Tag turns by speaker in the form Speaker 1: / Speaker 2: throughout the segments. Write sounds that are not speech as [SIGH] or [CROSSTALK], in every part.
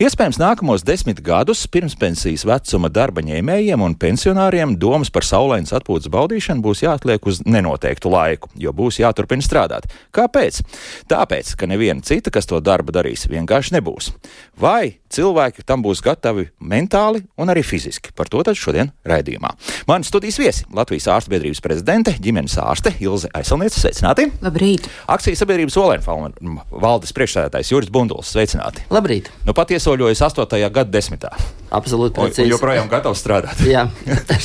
Speaker 1: Iespējams, nākamos desmit gadus pirmspensijas vecuma darba ņēmējiem un pensionāriem domas par saulēnas atpūtas baudīšanu būs jāatliek uz nenoteiktu laiku, jo būs jāturpina strādāt. Kāpēc? Tāpēc, ka neviena cita, kas to darbu darīs, vienkārši nebūs. Vai cilvēki tam būs gatavi mentāli un arī fiziski? Par to tad šodien raidījumā. Mani studijas viesi - Latvijas ārstu biedrības prezidente, ģimenes ārste Ilze Aisalniece, sveicināti!
Speaker 2: Labrīt!
Speaker 1: Akcijas sabiedrības Olenfalna valdes priekšsēdētājs Juris Bunduls, sveicināti!
Speaker 2: Labrīt!
Speaker 1: Nu, pat iesoļojas 8. gadsimtā.
Speaker 2: Absolūti
Speaker 1: Un, un
Speaker 2: precīzi.
Speaker 1: joprojām gatavs strādāt. [LAUGHS]
Speaker 2: Jā,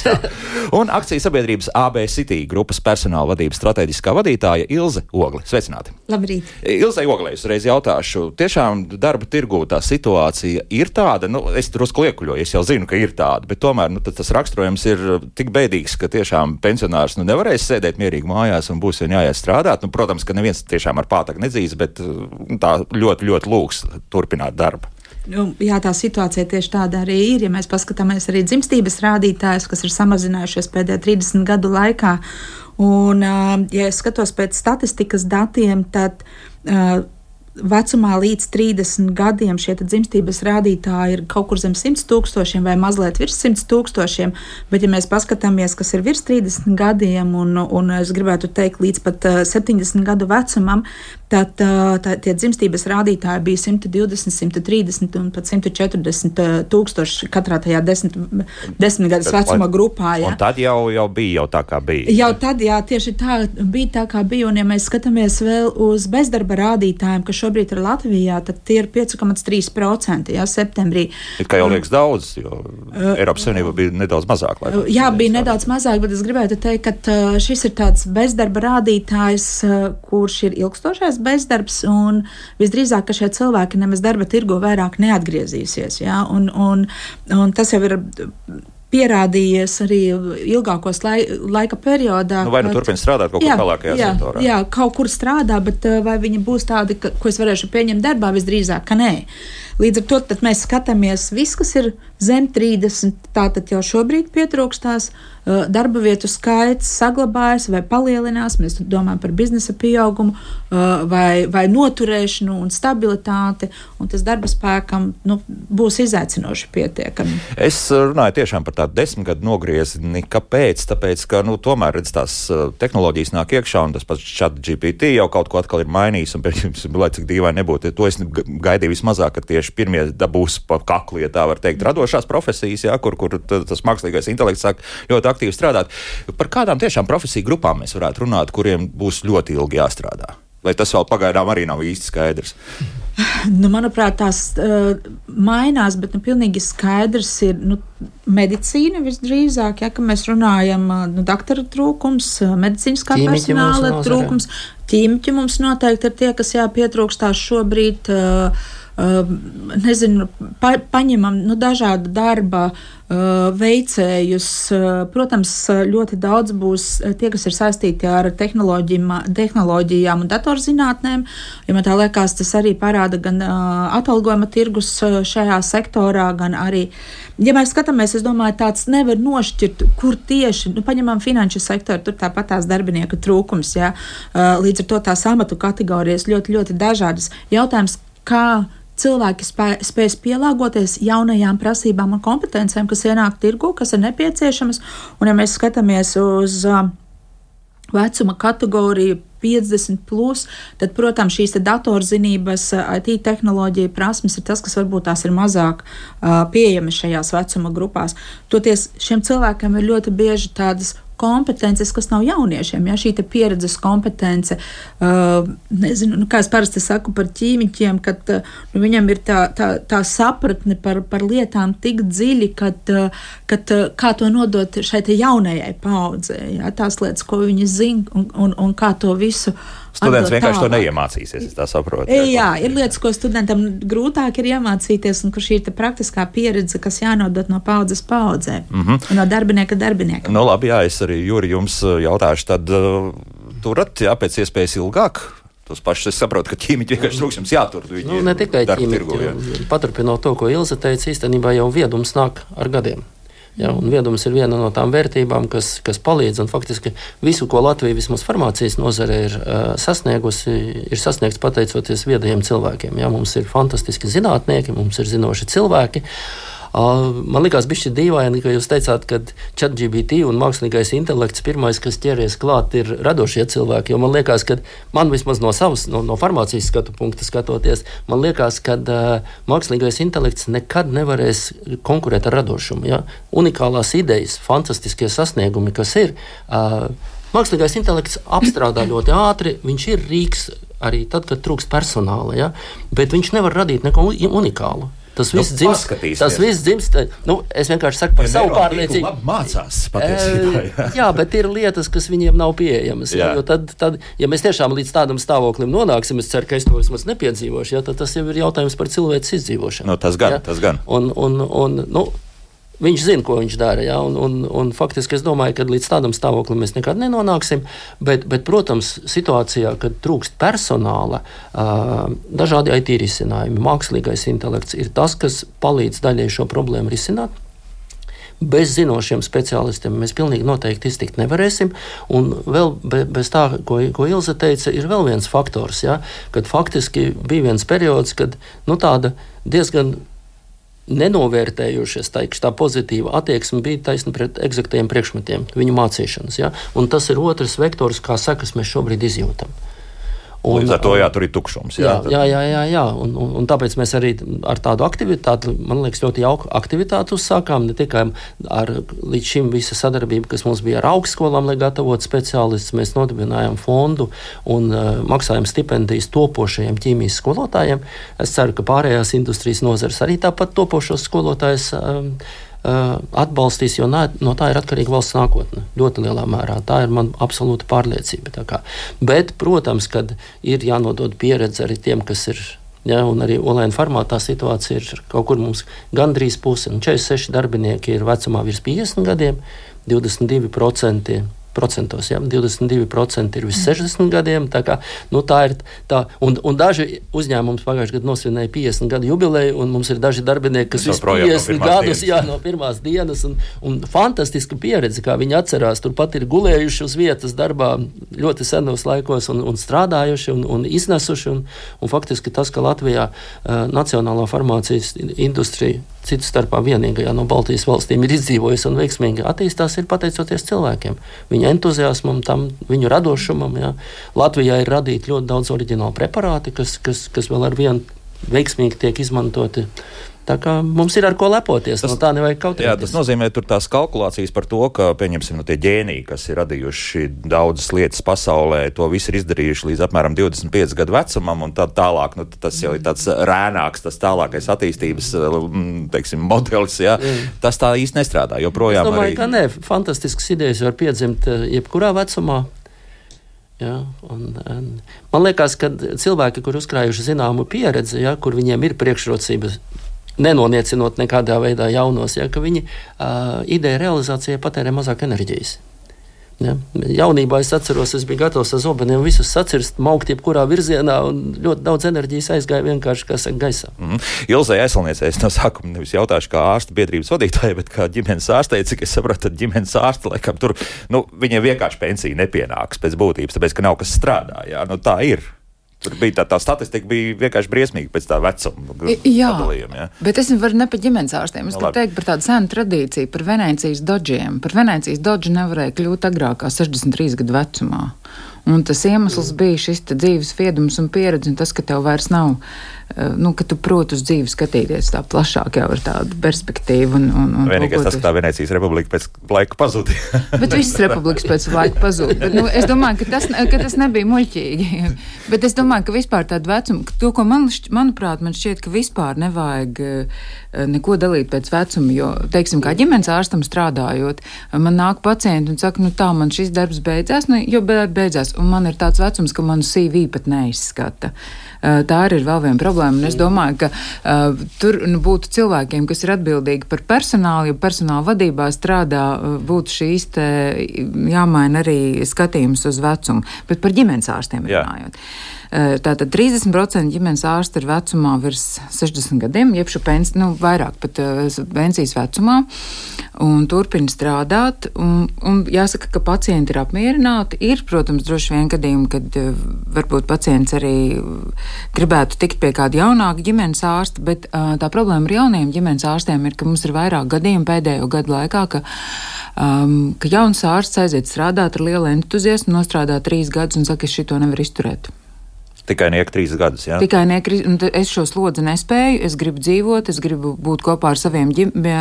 Speaker 2: [LAUGHS]
Speaker 1: Un akcijas sabiedrības AB City grupas personāla vadības strateģiskā vadītāja Ilze Ogle. Sveicināti!
Speaker 3: Labrīt!
Speaker 1: Ilzai Oglei uzreiz jautāšu, tiešām darba tirgū tā situācija ir tāda, nu, es drusku liekuļoju, es jau zinu, ka ir tāda, bet tomēr nu, tas raksturojums ir tik bēdīgs, ka tiešām pensionārs nu, nevarēs sēdēt mierīgi mājās un būs vien jāiet strādāt. Nu, protams, ka neviens tiešām ar pātagu nedzīs, bet uh, tā ļoti, ļoti lūgs turpināt darbu.
Speaker 3: Nu, jā, tā situācija tieši tāda arī ir. Ja mēs paskatāmies arī dzimstības rādītājus, kas ir samazinājušies pēdējo 30 gadu laikā, un, ja es skatos pēc statistikas datiem, tad ā, vecumā līdz 30 gadiem šie dzimstības rādītāji ir kaut kur zem 100 tūkstošiem vai mazliet virs 100 tūkstošiem. Bet, ja mēs paskatāmies, kas ir virs 30 gadiem, un, un es gribētu teikt, līdz pat uh, 70 gadu vecumam, tad uh, tā, tie dzimstības rādītāji bija 120, 130 un pat 140 uh, tūkstoši katrā tajā desmit, desmit gadus vecuma grupā. Ja?
Speaker 1: Un tad jau, jau bija jau tā, kā bija.
Speaker 3: Jau tad, jā, tieši tā bija tā, kā bija. Un, ja mēs skatāmies vēl uz bezdarba rādītājiem, kas šobrīd ir Latvijā, tad tie ir 5,3% jā, septembrī.
Speaker 1: It kā jau liekas daudz, jo Eiropas Savienība bija nedaudz mazāk. laikam.
Speaker 3: Jā, bija nedaudz mazāk, bet es gribētu teikt, ka uh, šis ir tāds bezdarba rādītājs, uh, kurš ir ilgstošais bezdarbs, un visdrīzāk, ka šie cilvēki nemaz darba tirgu vairāk neatgriezīsies. Jā, un, un, un tas jau ir pierādījies arī ilgākos lai, laika periodā.
Speaker 1: Nu, vai nu turpina strādāt kaut kur tālākajā
Speaker 3: jā,
Speaker 1: sektorā?
Speaker 3: Jā, kaut kur strādā, bet uh, vai viņi būs tādi, ka, ko es varēšu pieņemt darbā, visdrīzāk, ka nē. Līdz ar to mēs skatāmies, viss, kas ir zem 30, tātad jau šobrīd pietrūkstās, darba vietu skaits saglabājas vai palielinās. Mēs domājam par biznesa pieaugumu, vai, vai noturēšanu un stabilitāti, un tas darba spēkam nu, būs izaicinoši pietiekami.
Speaker 1: Es runāju tiešām par tādu desmitgadu nogriezni. Kāpēc? Tāpēc, ka nu, tomēr redz, tās tehnoloģijas nāk iekšā, un tas pats chat GPT jau kaut ko atkal ir mainījis. Un, piemēram, lai cik dīvaini nebūtu, to es ga- gaidīju vismazāk, ka tieši pirmie dabūs pa kaklu, ja tā var teikt, radošās profesijas, jā, kur, kur tas mākslīgais intelekts sāk ļoti aktīvi strādāt. Par kādām tiešām profesiju grupām mēs varētu runāt, kuriem būs ļoti ilgi jāstrādā? Lai tas vēl pagaidām arī nav īsti skaidrs.
Speaker 3: Nu, manuprāt, tās uh, mainās, bet nu, pilnīgi skaidrs ir nu, medicīna visdrīzāk. Ja, ka mēs runājam par nu, doktora trūkums, medicīniskā
Speaker 2: Ķīmiķi
Speaker 3: personāla trūkums. Ķīmiķi mums noteikti ir tie, kas jāpietrūkstās šobrīd. Uh, nezinu, pa, paņemam nu, dažādu darba veicējus. Protams, ļoti daudz būs tie, kas ir saistīti ar tehnoloģijām, un datorzinātnēm. Ja man tā liekas, tas arī parāda gan atalgojuma tirgus šajā sektorā, gan arī. Ja mēs skatāmies, es domāju, tāds nevar nošķirt, kur tieši, nu, paņemam finanšu sektoru, tur tāpat tās darbinieku trūkums, jā. Līdz ar to tās amatu kategorijas ļoti, ļoti dažādas. Jautājums, kā cilvēki spēj, spēs pielāgoties jaunajām prasībām un kompetencijām, kas ienāk tirgu, kas ir nepieciešamas. Un, ja mēs skatāmies uz uh, vecuma kategoriju 50, plus, tad, protams, šīs datorzinības, uh, IT tehnoloģija prasmes ir tas, kas varbūt tās ir mazāk uh, pieejamas šajās vecuma grupās. Toties šiem cilvēkiem ir ļoti bieži tādas kompetences, kas nav jauniešiem. Ja, šī pieredzes kompetence, uh, nezinu, nu, kā es parasti saku par ķīmiķiem, kad uh, nu, viņam ir tā, tā, tā sapratne par, par lietām tik dziļi, kad, uh, kad, uh, kā to nodot šai jaunajai paudzei. Ja, tās lietas, ko viņi zina un, un, un kā to visu
Speaker 1: Students vienkārši tālāk. to neiemācīsies, es tā saprotu.
Speaker 3: Jā, jā, ir lietas, ko studentam grūtāk ir iemācīties, un kur šī ir praktiskā pieredze, kas jānodot no paudzes paudzē, mm -hmm. no darbinieka darbiniekam.
Speaker 1: Nu, labi, jā, es arī Jūri jums jautāšu, tad uh, turat, jā, pēc iespējas ilgāk tos pašus. Es saprotu, ka ķīmiķi vienkārši trūks jums jātur.
Speaker 2: Nu, ne tikai ķīmiķi. Paturpinot to, ko Ilze teica, īstenībā jau viedums nāk ar gadiem. Ja, viedums ir viena no tām vērtībām, kas, kas palīdz. Faktiski visu, ko Latvija vismaz farmācijas nozare ir uh, sasniegusi, ir sasniegts pateicoties viedajiem cilvēkiem. Ja, mums ir fantastiski zinātnieki, mums ir zinoši cilvēki. Uh, Man liekas, bija dīvaini, ka jūs teicāt, ka ChatGPT un mākslīgais intelekts pirmais, kas ķeries klāt, ir radošie cilvēki. Jo man liekas, ka man vismaz no savas, no, no farmācijas skatu punkta skatoties, man liekas, ka uh, mākslīgais intelekts nekad nevarēs konkurēt ar radošumu. Ja? Unikālās idejas, fantastiskie sasniegumi, kas ir. Uh, Mākslīgais intelekts apstrādā ļoti ātri, viņš ir rīks arī tad, kad trūkst personāla, ja? bet viņš nevar radīt neko unikālu. Tas viss nu, dzimst. Tas viss dzimst. Nu, es vienkārši saku par ja savu pārliecību.
Speaker 1: Mācās patiesībā.
Speaker 2: Jā. jā, bet ir lietas, kas viņiem nav pieejamas. Jā. Jā, tad, tad, ja mēs tiešām līdz tādam stāvoklim nonāksim, es ceru, ka es to vismaz nepiedzīvošu, jā, tad tas jau ir jautājums par cilvēces izdzīvošanu.
Speaker 1: Nu, tas gan, jā? tas gan.
Speaker 2: Un, un, un, nu, Viņš zina, ko viņš dara. Ja? Un, un, un faktiski es domāju, ka līdz tādam stāvoklim mēs nekad nenonāksim. Bet, bet protams, situācijā, kad trūkst personāla, dažādi IT risinājumi, mākslīgais intelekts ir tas, kas palīdz daļai šo problēmu risināt. Bez zinošiem speciālistiem mēs pilnīgi noteikti iztikt nevarēsim. Un vēl bez tā, ko, ko Ilze teica, ir vēl viens faktors, ja, kad faktiski bija viens periods, kad nu, tāda diezgan nenovērtējušies teikšu, tā pozitīva attieksme bija taisna pret eksaktiem priekšmetiem, viņu mācīšanas. Ja? Un tas ir otrs vektors, kā sekas mēs šobrīd izjūtam.
Speaker 1: Un, Līdz ar to jā, tur ir tukšums.
Speaker 2: Jā, jā, jā, jā, jā. Un, un, un tāpēc mēs arī ar tādu aktivitāti, man liekas, ļoti jauku aktivitāti uzsākām. Ne tikai ar līdz šim visa sadarbība, kas mums bija ar augstskolām, lai gatavotu speciālistus, mēs nodibinājām fondu un uh, maksājām stipendijas topošajiem ķīmijas skolotājiem. Es ceru, ka pārējās industrijas nozares arī tāpat topošos skolotājus. Um, Uh, atbalstīs, jo no tā ir atkarīga valsts nākotne. Ļoti lielā mērā. Tā ir man absolūta pārliecība. Bet, protams, kad ir jānodod pieredze arī tiem, kas ir. Ja, un arī online formātā situācija ir kaut kur mums gandrīz puse. 46 darbinieki ir vecumā virs 50 gadiem, 22% procentos. Ja? 22% ir virs 60 gadiem. Tā, kā, nu, tā ir tā, un, un daži uzņēmumi pagājušajā gadā nosvinēja 50 gadu jubileju, un mums ir daži darbinieki, kas visu 50 no gadus jā, no pirmās dienas. Un, un fantastiska pieredze, kā viņi atcerās. Turpat ir gulējuši uz vietas darbā ļoti senos laikos un, un strādājuši un, un iznesuši. Un, un faktiski tas, ka Latvijā uh, Nacionālā farmācijas industrija citu starpā vienīgajā no Baltijas valstīm ir izdzīvojusi un veiksmīgi attīstās, ir pateicoties cilvēkiem. Viņa entuziasmam, tam, viņu radošumam. Jā. Latvijā ir radīti ļoti daudz oriģinālu preparāti, kas, kas, kas vēl ar vienu veiksmīgi tiek izmantoti Tā kā mums ir ar ko lepoties. Tas, no tā nevajag kaut
Speaker 1: kā. Tas nozīmē, ka tās kalkulācijas par to, ka, pieņemsim, no tie ģēniji, kas ir radījuši daudzas lietas pasaulē, to visu ir izdarījuši līdz apmēram 25 gadu vecumam, un tad tālāk, nu, tas jau ir tāds rēnāks, tas tālākais attīstības mm, teiksim, modelis. Ja? Mm. Tas tā īsti nestrādā. Joprojām
Speaker 2: es domāju, arī... ka nē, fantastiskas idejas var piedzimt eh, jebkurā vecumā. Ja, un, un, man liekas, ka cilvēki, kur uzkrājuši zināmu pieredzi, ja, kur viņiem ir priekšrocības nenoniecinot nekādā veidā jaunos, ja, ka viņi uh, ideja realizācijai patērē mazāk enerģijas. Ja. Jaunībā es atceros, es biju gatavs ar zobeniem visus sacirst, maukt jebkurā virzienā, un ļoti daudz enerģijas aizgāja vienkārši, kā saka, gaisā.
Speaker 1: Mm -hmm. Ilzai aizsalniecei es no sākuma nevis jautāšu kā ārsta biedrības vadītāja, bet kā ģimenes ārstei, cik es saprotu, tad ģimenes ārsta laikam tur, nu, viņiem vienkārši pensija nepienāks pēc būtības, tāpēc, ka nav kas strādā. Jā, nu, tā ir. Tur bija tā, tā statistika, bija vienkārši briesmīga pēc tā vecuma.
Speaker 4: Jā, ja. bet es varu ne par ģimenes ārstiem. Es no, gribu teikt par tādu senu tradīciju, par Venecijas dodžiem. Par Venecijas dodžu nevarēja kļūt agrāk kā 63 gadu vecumā. Un tas iemesls bija šis dzīves viedums un pieredze, un tas, ka tev vairs nav nu, ka tu proti uz dzīvi skatīties tā plašāk, jau ar tādu perspektīvu. Un, un, un,
Speaker 1: Vienīgais tas, ka tā Venecijas republika pēc laika pazuda. [LAUGHS]
Speaker 4: bet visas republikas pēc laika pazuda. Bet, nu, es domāju, ka tas, ka tas nebija muļķīgi. [LAUGHS] bet es domāju, ka vispār tādu vecumu, to, ko man, manuprāt, man šķiet, ka vispār nevajag neko dalīt pēc vecuma, jo, teiksim, kā ģimenes ārstam strādājot, man nāk pacienti un saka, nu tā, man šis darbs beidzās, nu, jo beidzās, un man ir tāds vecums, ka manu CV pat neizskata. Tā arī ir vēl viena problēma. Un es domāju, ka uh, tur nu, būtu cilvēkiem, kas ir atbildīgi par personālu, jo personāla vadībā strādā, būtu šīs te jāmaina arī skatījums uz vecumu, bet par ģimenes ārstiem runājot. Jā. Tātad 30% ģimenes ārsti ir vecumā virs 60 gadiem, jeb šo pensiju, nu, vairāk pat pensijas vecumā, un turpina strādāt. Un, un jāsaka, ka pacienti ir apmierināti. Ir, protams, droši vien gadījumi, kad varbūt pacients arī gribētu tikt pie kāda jaunāka ģimenes ārsta, bet tā problēma ar jauniem ģimenes ārstiem ir, ka mums ir vairāk gadījumu pēdējo gadu laikā, ka, um, ka jauns ārsts aiziet strādāt ar lielu entuziasmu, nostrādā trīs gadus un saka, es šito nevaru izturēt.
Speaker 1: Tikai niek trīs gadus. Jā?
Speaker 4: Tikai niek, es šo slodzi nespēju, es gribu dzīvot, es gribu būt kopā ar, saviem,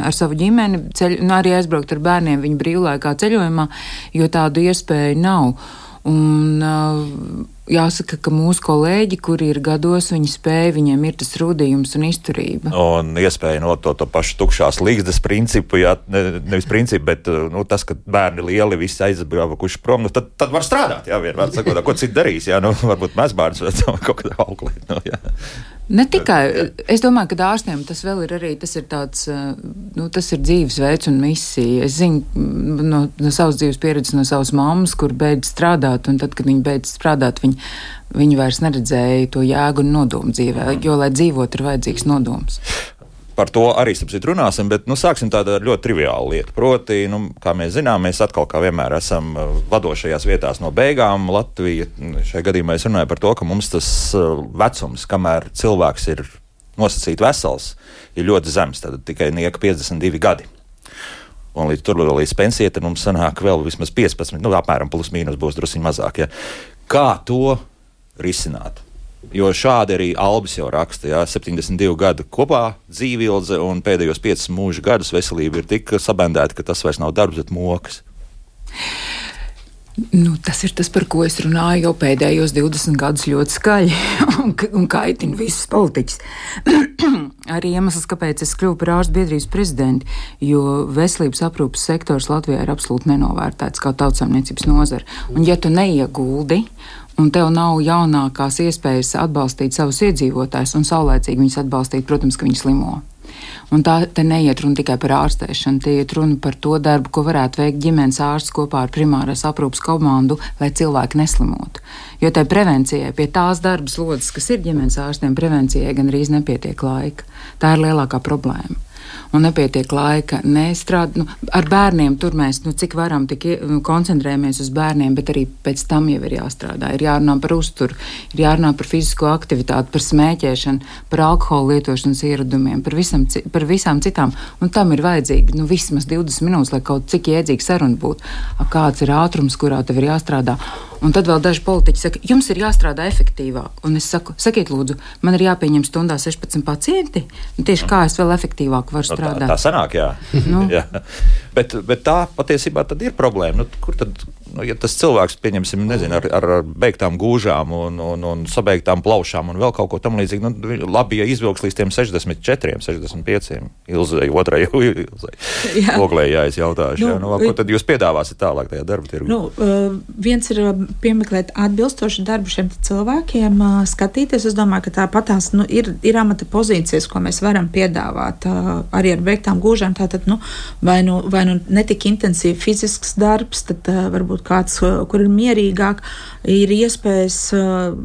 Speaker 4: ar savu ģimeni, ceļ, un arī aizbraukt ar bērniem viņu brīvlaikā ceļojumā, jo tādu iespēju nav. Un, uh, jāsaka, ka mūsu kolēģi, kuri ir gados, viņi spēja, viņiem ir tas rūdījums un izturība.
Speaker 1: Un iespēja no to, to pašu tukšās līgzdas principu, jā, ne, nevis principu, bet nu, tas, ka bērni lieli visi aizbraukuši prom, nu, tad, tad var strādāt, jā, vienmēr sakot, ko citu darīs, jā, nu, varbūt mazbērns vai [LAUGHS] kaut kādā auklī. Nu, jā.
Speaker 4: Ne tikai, es domāju, ka ārstiem tas vēl ir arī, tas ir tāds, eh, nu, tas ir dzīvesveids un misija. Es zinu no, no savas dzīves pieredzes, no savas mammas, kur beidz strādāt, un tad, kad viņa beidz strādāt, viņa, viņa vairs neredzēja to jēgu un nodomu dzīvē, jo, lai dzīvot, ir vajadzīgs nodoms.
Speaker 1: Par to arī sapsit runāsim, bet nu, sāksim tādu ļoti triviālu lietu. Proti, nu, kā mēs zinām, mēs atkal kā vienmēr esam uh, vadošajās vietās no beigām. Latvija šajā gadījumā es runāju par to, ka mums tas uh, vecums, kamēr cilvēks ir nosacīti vesels, ir ļoti zems. Tad tikai nieka 52 gadi. Un līdz tur līdz pensijai mums sanāk vēl vismaz 15, nu, apmēram plus mīnus būs drusku mazāk. Ja. Kā to risināt? Jo šādi arī Albis jau raksta, ja 72 gadu kopā dzīvildze un pēdējos 5 mūža gadus veselība ir tik sabendēta, ka tas vairs nav darbs, bet mokas.
Speaker 4: Nu, tas ir tas, par ko es runāju jau pēdējos 20 gadus ļoti skaļi [LAUGHS] un, un kaitinu visus politiķus. [CLEARS THROAT] Arī iemesls, kāpēc es kļuvu par ārstu biedrības prezidentu, jo veselības aprūpas sektors Latvijā ir absolūti nenovērtēts kā tautsāmniecības nozara. Un, ja tu neieguldi un tev nav jaunākās iespējas atbalstīt savus iedzīvotājus un saulēcīgi viņus atbalstīt, protams, ka viņi slimo. Un tā te neiet runa tikai par ārstēšanu, tie iet runa par to darbu, ko varētu veikt ģimenes ārsts kopā ar primāras aprūpas komandu, lai cilvēki neslimotu. Jo tai prevencijai, pie tās darba slodzes, kas ir ģimenes ārstiem, prevencijai gan arī nepietiek laika. Tā ir lielākā problēma un nepietiek laika nestrādāt. Nu, ar bērniem tur mēs nu, cik varam, tik nu, koncentrējamies uz bērniem, bet arī pēc tam jau ir jāstrādā. Ir jārunā par uzturu, ir jārunā par fizisko aktivitāti, par smēķēšanu, par alkohola lietošanas ieradumiem, par, visam, par visām citām. Un tam ir vajadzīgi nu, vismaz 20 minūtes, lai kaut cik jēdzīga saruna būtu. Kāds ir ātrums, kurā tev ir jāstrādā? Un tad vēl daži politiķi saka, jums ir jāstrādā efektīvāk. Un es saku, sakiet, lūdzu, man ir jāpieņem stundā 16 pacienti. Nu, tieši kā es vēl efektīvāk varu strādāt?
Speaker 1: No, tā, tā sanāk, jā. nu. [LAUGHS] jā. Bet, bet tā patiesībā ir problēma. Nu, kur tad nu, ja tas cilvēks, pieņemsim, nezinu, ar, ar beigtām gūžām un, un, un sabeigtām plaušām un vēl kaut ko tamlīdzīgu, nu, labi, ja izvilks līdz tiem 64, 65, ilzai, otrai [LAUGHS] ilzai. Jā. Oglē jāizjautāšu, nu, jā, nu, ko tad jūs piedāvāsiet tālāk tajā darba tirgu?
Speaker 3: Nu, uh, viens ir uh, piemeklēt atbilstošu darbu šiem cilvēkiem, uh, skatīties. Es domāju, ka tāpatās nu, ir, ir amata pozīcijas, ko mēs varam piedāvāt arī ar beigtām gūžām. Tātad, nu, vai nu, vai nu netik intensīvi fizisks darbs, tad varbūt kāds, kur ir mierīgāk, ir iespējas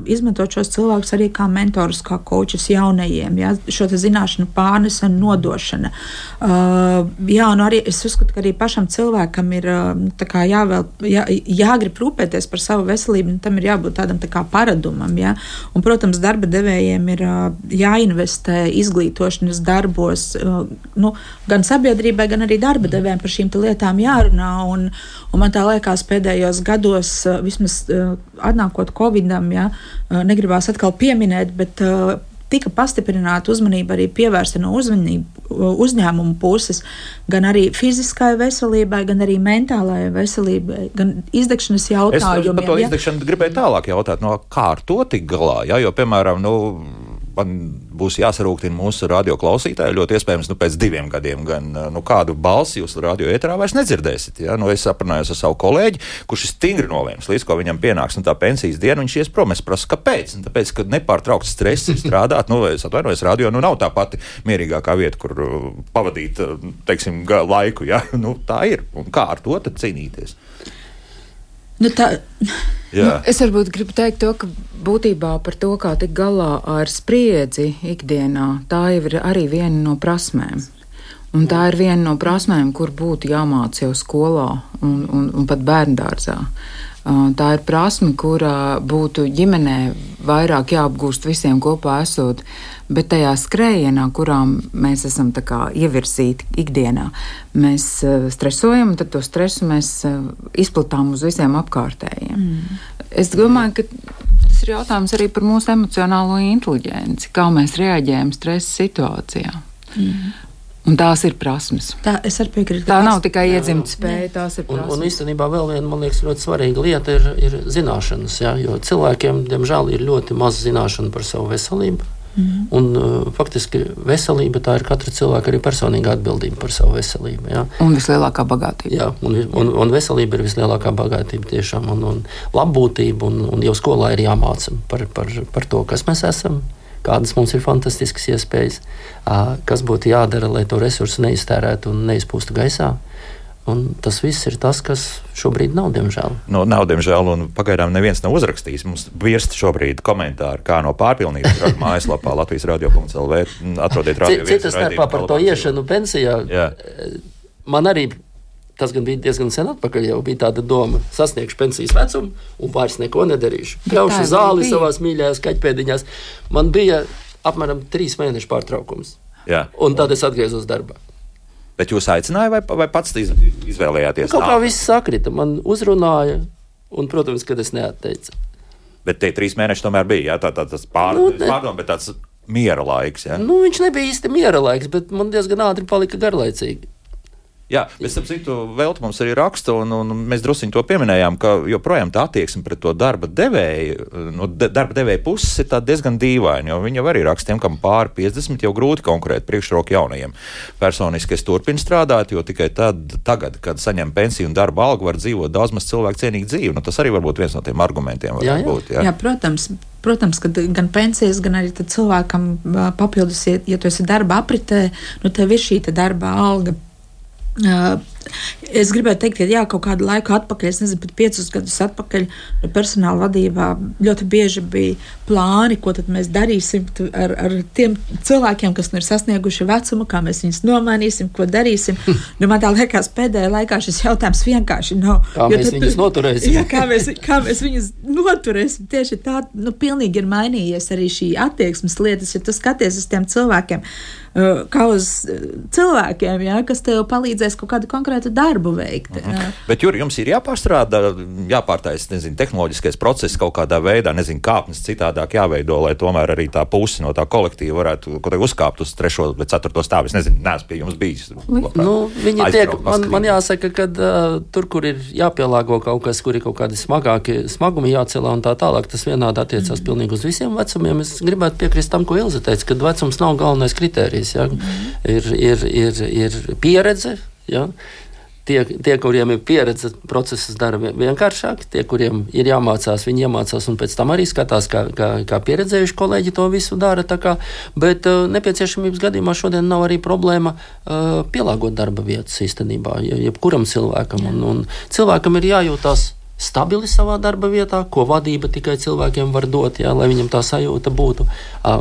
Speaker 3: izmantot šos cilvēkus arī kā mentorus, kā kočus jaunajiem, ja, šo zināšanu pārnesa un nodošana. Jā, un arī es uzskatu, ka arī pašam cilvēkam ir jāvēl, jā, jāgrib rūpēties par savu veselību, un tam ir jābūt tādam tā kā paradumam. Ja. Un, protams, darba devējiem ir jāinvestē izglītošanas darbos, nu, gan sabiedrībai, gan arī darba devējiem par šīm lietām jārunā. Un, un man tā liekas, pēdējā pēdējos gados, vismaz atnākot Covidam, ja, negribās atkal pieminēt, bet tika pastiprināta uzmanība arī pievērsta no uzņēmumu puses, gan arī fiziskai veselībai, gan arī mentālajai veselībai, gan izdegšanas jautājumiem.
Speaker 1: Es par to izdegšanu ja? gribēju tālāk jautāt, no kā ar to tik galā, ja? jo, piemēram, nu, man būs jāsarūktina mūsu radioklausītāji. Ļoti iespējams, nu, pēc diviem gadiem gan nu, kādu balsi jūs radio ēterā vairs nedzirdēsiet. Ja? Nu, es aprunājos ar savu kolēģi, kurš ir stingri nolēmis, līdz ko viņam pienāks nu, tā pensijas diena, viņš ies prom. Es prasu, kāpēc? Un tāpēc, ka nepārtraukts stress strādāt, nu, es atvainojos, radio nu, nav tā pati mierīgākā vieta, kur uh, pavadīt uh, teiksim, laiku. Ja? [LAUGHS] Nu, tā ir. Un kā ar to cīnīties?
Speaker 3: Nu, tā...
Speaker 4: nu, es varbūt gribu teikt to, ka būtībā par to, kā tikt galā ar spriedzi ikdienā, tā jau ir arī viena no prasmēm. Un tā ir viena no prasmēm, kur būtu jāmācās jau skolā un, un, un pat bērngārzā. Tā ir prasme, kurā būtu ģimenē vairāk jāapgūst visiem kopā esot, bet tajā skrējienā, kurā mēs esam ievirzīti ikdienā, mēs stresojam, tad to stresu mēs izplatām uz visiem apkārtējiem. Mm. Es domāju, ka tas ir jautājums arī par mūsu emocionālo inteligenci, kā mēs reaģējam stresa situācijā. Mm. Un tās ir prasmes.
Speaker 3: Tā, piekrītu,
Speaker 4: tā nav tikai iedzimta spēja, tās ir prasmes.
Speaker 2: Un, un īstenībā vēl viena, man liekas, ļoti svarīga lieta ir, ir zināšanas. Ja? Jo cilvēkiem, diemžēl, ir ļoti maz zināšanu par savu veselību. Mm. Un, uh, faktiski veselība tā ir katra cilvēka arī personīga atbildība par savu veselību. Ja?
Speaker 4: Un vislielākā bagātība.
Speaker 2: Jā, un, un, un veselība ir vislielākā bagātība tiešām. Un, un labbūtība, un, un jau skolā ir jāmāca par, par, par to, kas mēs esam kādas mums ir fantastiskas iespējas, kas būtu jādara, lai to resursu neiztērētu un neizpūstu gaisā. Un tas viss ir tas, kas šobrīd nav, diemžēl.
Speaker 1: No, nav, diemžēl, un pagaidām neviens nav uzrakstījis. Mums virst šobrīd komentāri, kā no pārpilnības [LAUGHS] mājaslapā Latvijas radio.lv. Atrodiet radio.
Speaker 2: Citas starpā par to iešanu pensijā. Jā. Man arī Tas gan bija diezgan sen atpakaļ. Jau bija tāda doma, sasniegšu pensijas vecumu un vairs neko nedarīšu. Kļaušu zāli bija. savās mīļākajās kaķpēdiņās. Man bija apmēram trīs mēnešu pārtraukums. Jā. Un tad es atgriezos darbā.
Speaker 1: Bet jūs aicinājāt, vai, vai pats izvēlējāties?
Speaker 2: Kaut kā viss sakrita, man uzrunāja, un, protams, kad es neatteicu.
Speaker 1: Bet tie trīs mēneši tomēr bija jā, tā, tā, tas pār, nu, pārdom, bet tāds miera laiks. Jā.
Speaker 2: Nu, viņš nebija īsti miera laiks, bet man diezgan ātri palika garlaicīgi.
Speaker 1: Jā, bet starp citu, Velta mums arī raksta, un, un mēs druskuļi to pieminējām, ka joprojām tā attieksme pret to darba devēju, no de, darba devēja puses ir diezgan dīvaina. Jo viņi jau arī raksta, kam pāri 50, jau grūti konkurēt priekšroku jaunajiem. Personiski es turpinu strādāt, jo tikai tad, tagad, kad saņem pensiju un darba algu, var dzīvot daudz maz cilvēku cienīgu dzīvi. Nu, tas arī var būt viens no tiem argumentiem.
Speaker 3: Jā, jā. Būt, jā. jā, protams. Protams, ka gan pensijas, gan arī cilvēkam papildus, ja, ja tu esi darba apritē, nu tev ir šī darba alga Uh, Es gribēju teikt, ka jā, kaut kādu laiku atpakaļ, es nezinu, pat piecus gadus atpakaļ, personāla vadībā ļoti bieži bija plāni, ko mēs darīsim ar, ar tiem cilvēkiem, kas nu ir sasnieguši vecumu, kā mēs viņus nomainīsim, ko darīsim. nu, man liekas, pēdējā laikā šis jautājums vienkārši nav.
Speaker 2: Kā mēs tad, viņus noturēsim?
Speaker 3: jā, kā mēs, kā mēs viņus noturēsim? Tieši tā, nu, pilnīgi ir mainījies arī šī attieksmes lietas, ja tu skaties uz tiem cilvēkiem kā uz cilvēkiem, ja, kas tev palīdzēs kaut kādu konkrētu darbu veikt. Uh
Speaker 1: -huh. Bet, Juri, jums ir jāpārstrādā, jāpārtaisa, nezinu, tehnoloģiskais process kaut kādā veidā, nezinu, kāpnes citādāk jāveido, lai tomēr arī tā puse no tā kolektīva varētu kaut kā uzkāpt uz trešo vai ceturto stāvu. Es nezinu, neesmu pie jums bijis.
Speaker 2: Nu, viņi tiek, man, man jāsaka, ka uh, tur, kur ir jāpielāgo kaut kas, kur ir kaut kādi smagāki smagumi jācelā un tā tālāk, tas vienādi attiecās mm -hmm. pilnīgi uz visiem vecumiem. Es gribētu piekrist tam, ko Ilze teica, ka vecums nav galvenais kritērijs. Ja? Mm -hmm. ir, ir, ir, ir pieredze. Ja? Tie, tie, kuriem ir pieredze, procesus dara vienkāršāk, tie, kuriem ir jāmācās, viņi iemācās un pēc tam arī skatās, kā, kā, kā pieredzējuši kolēģi to visu dara. Kā, bet uh, nepieciešamības gadījumā šodien nav arī problēma uh, pielāgot darba vietas īstenībā, jebkuram cilvēkam. Un, un cilvēkam ir jājūtās stabili savā darba vietā, ko vadība tikai cilvēkiem var dot, jā, lai viņam tā sajūta būtu.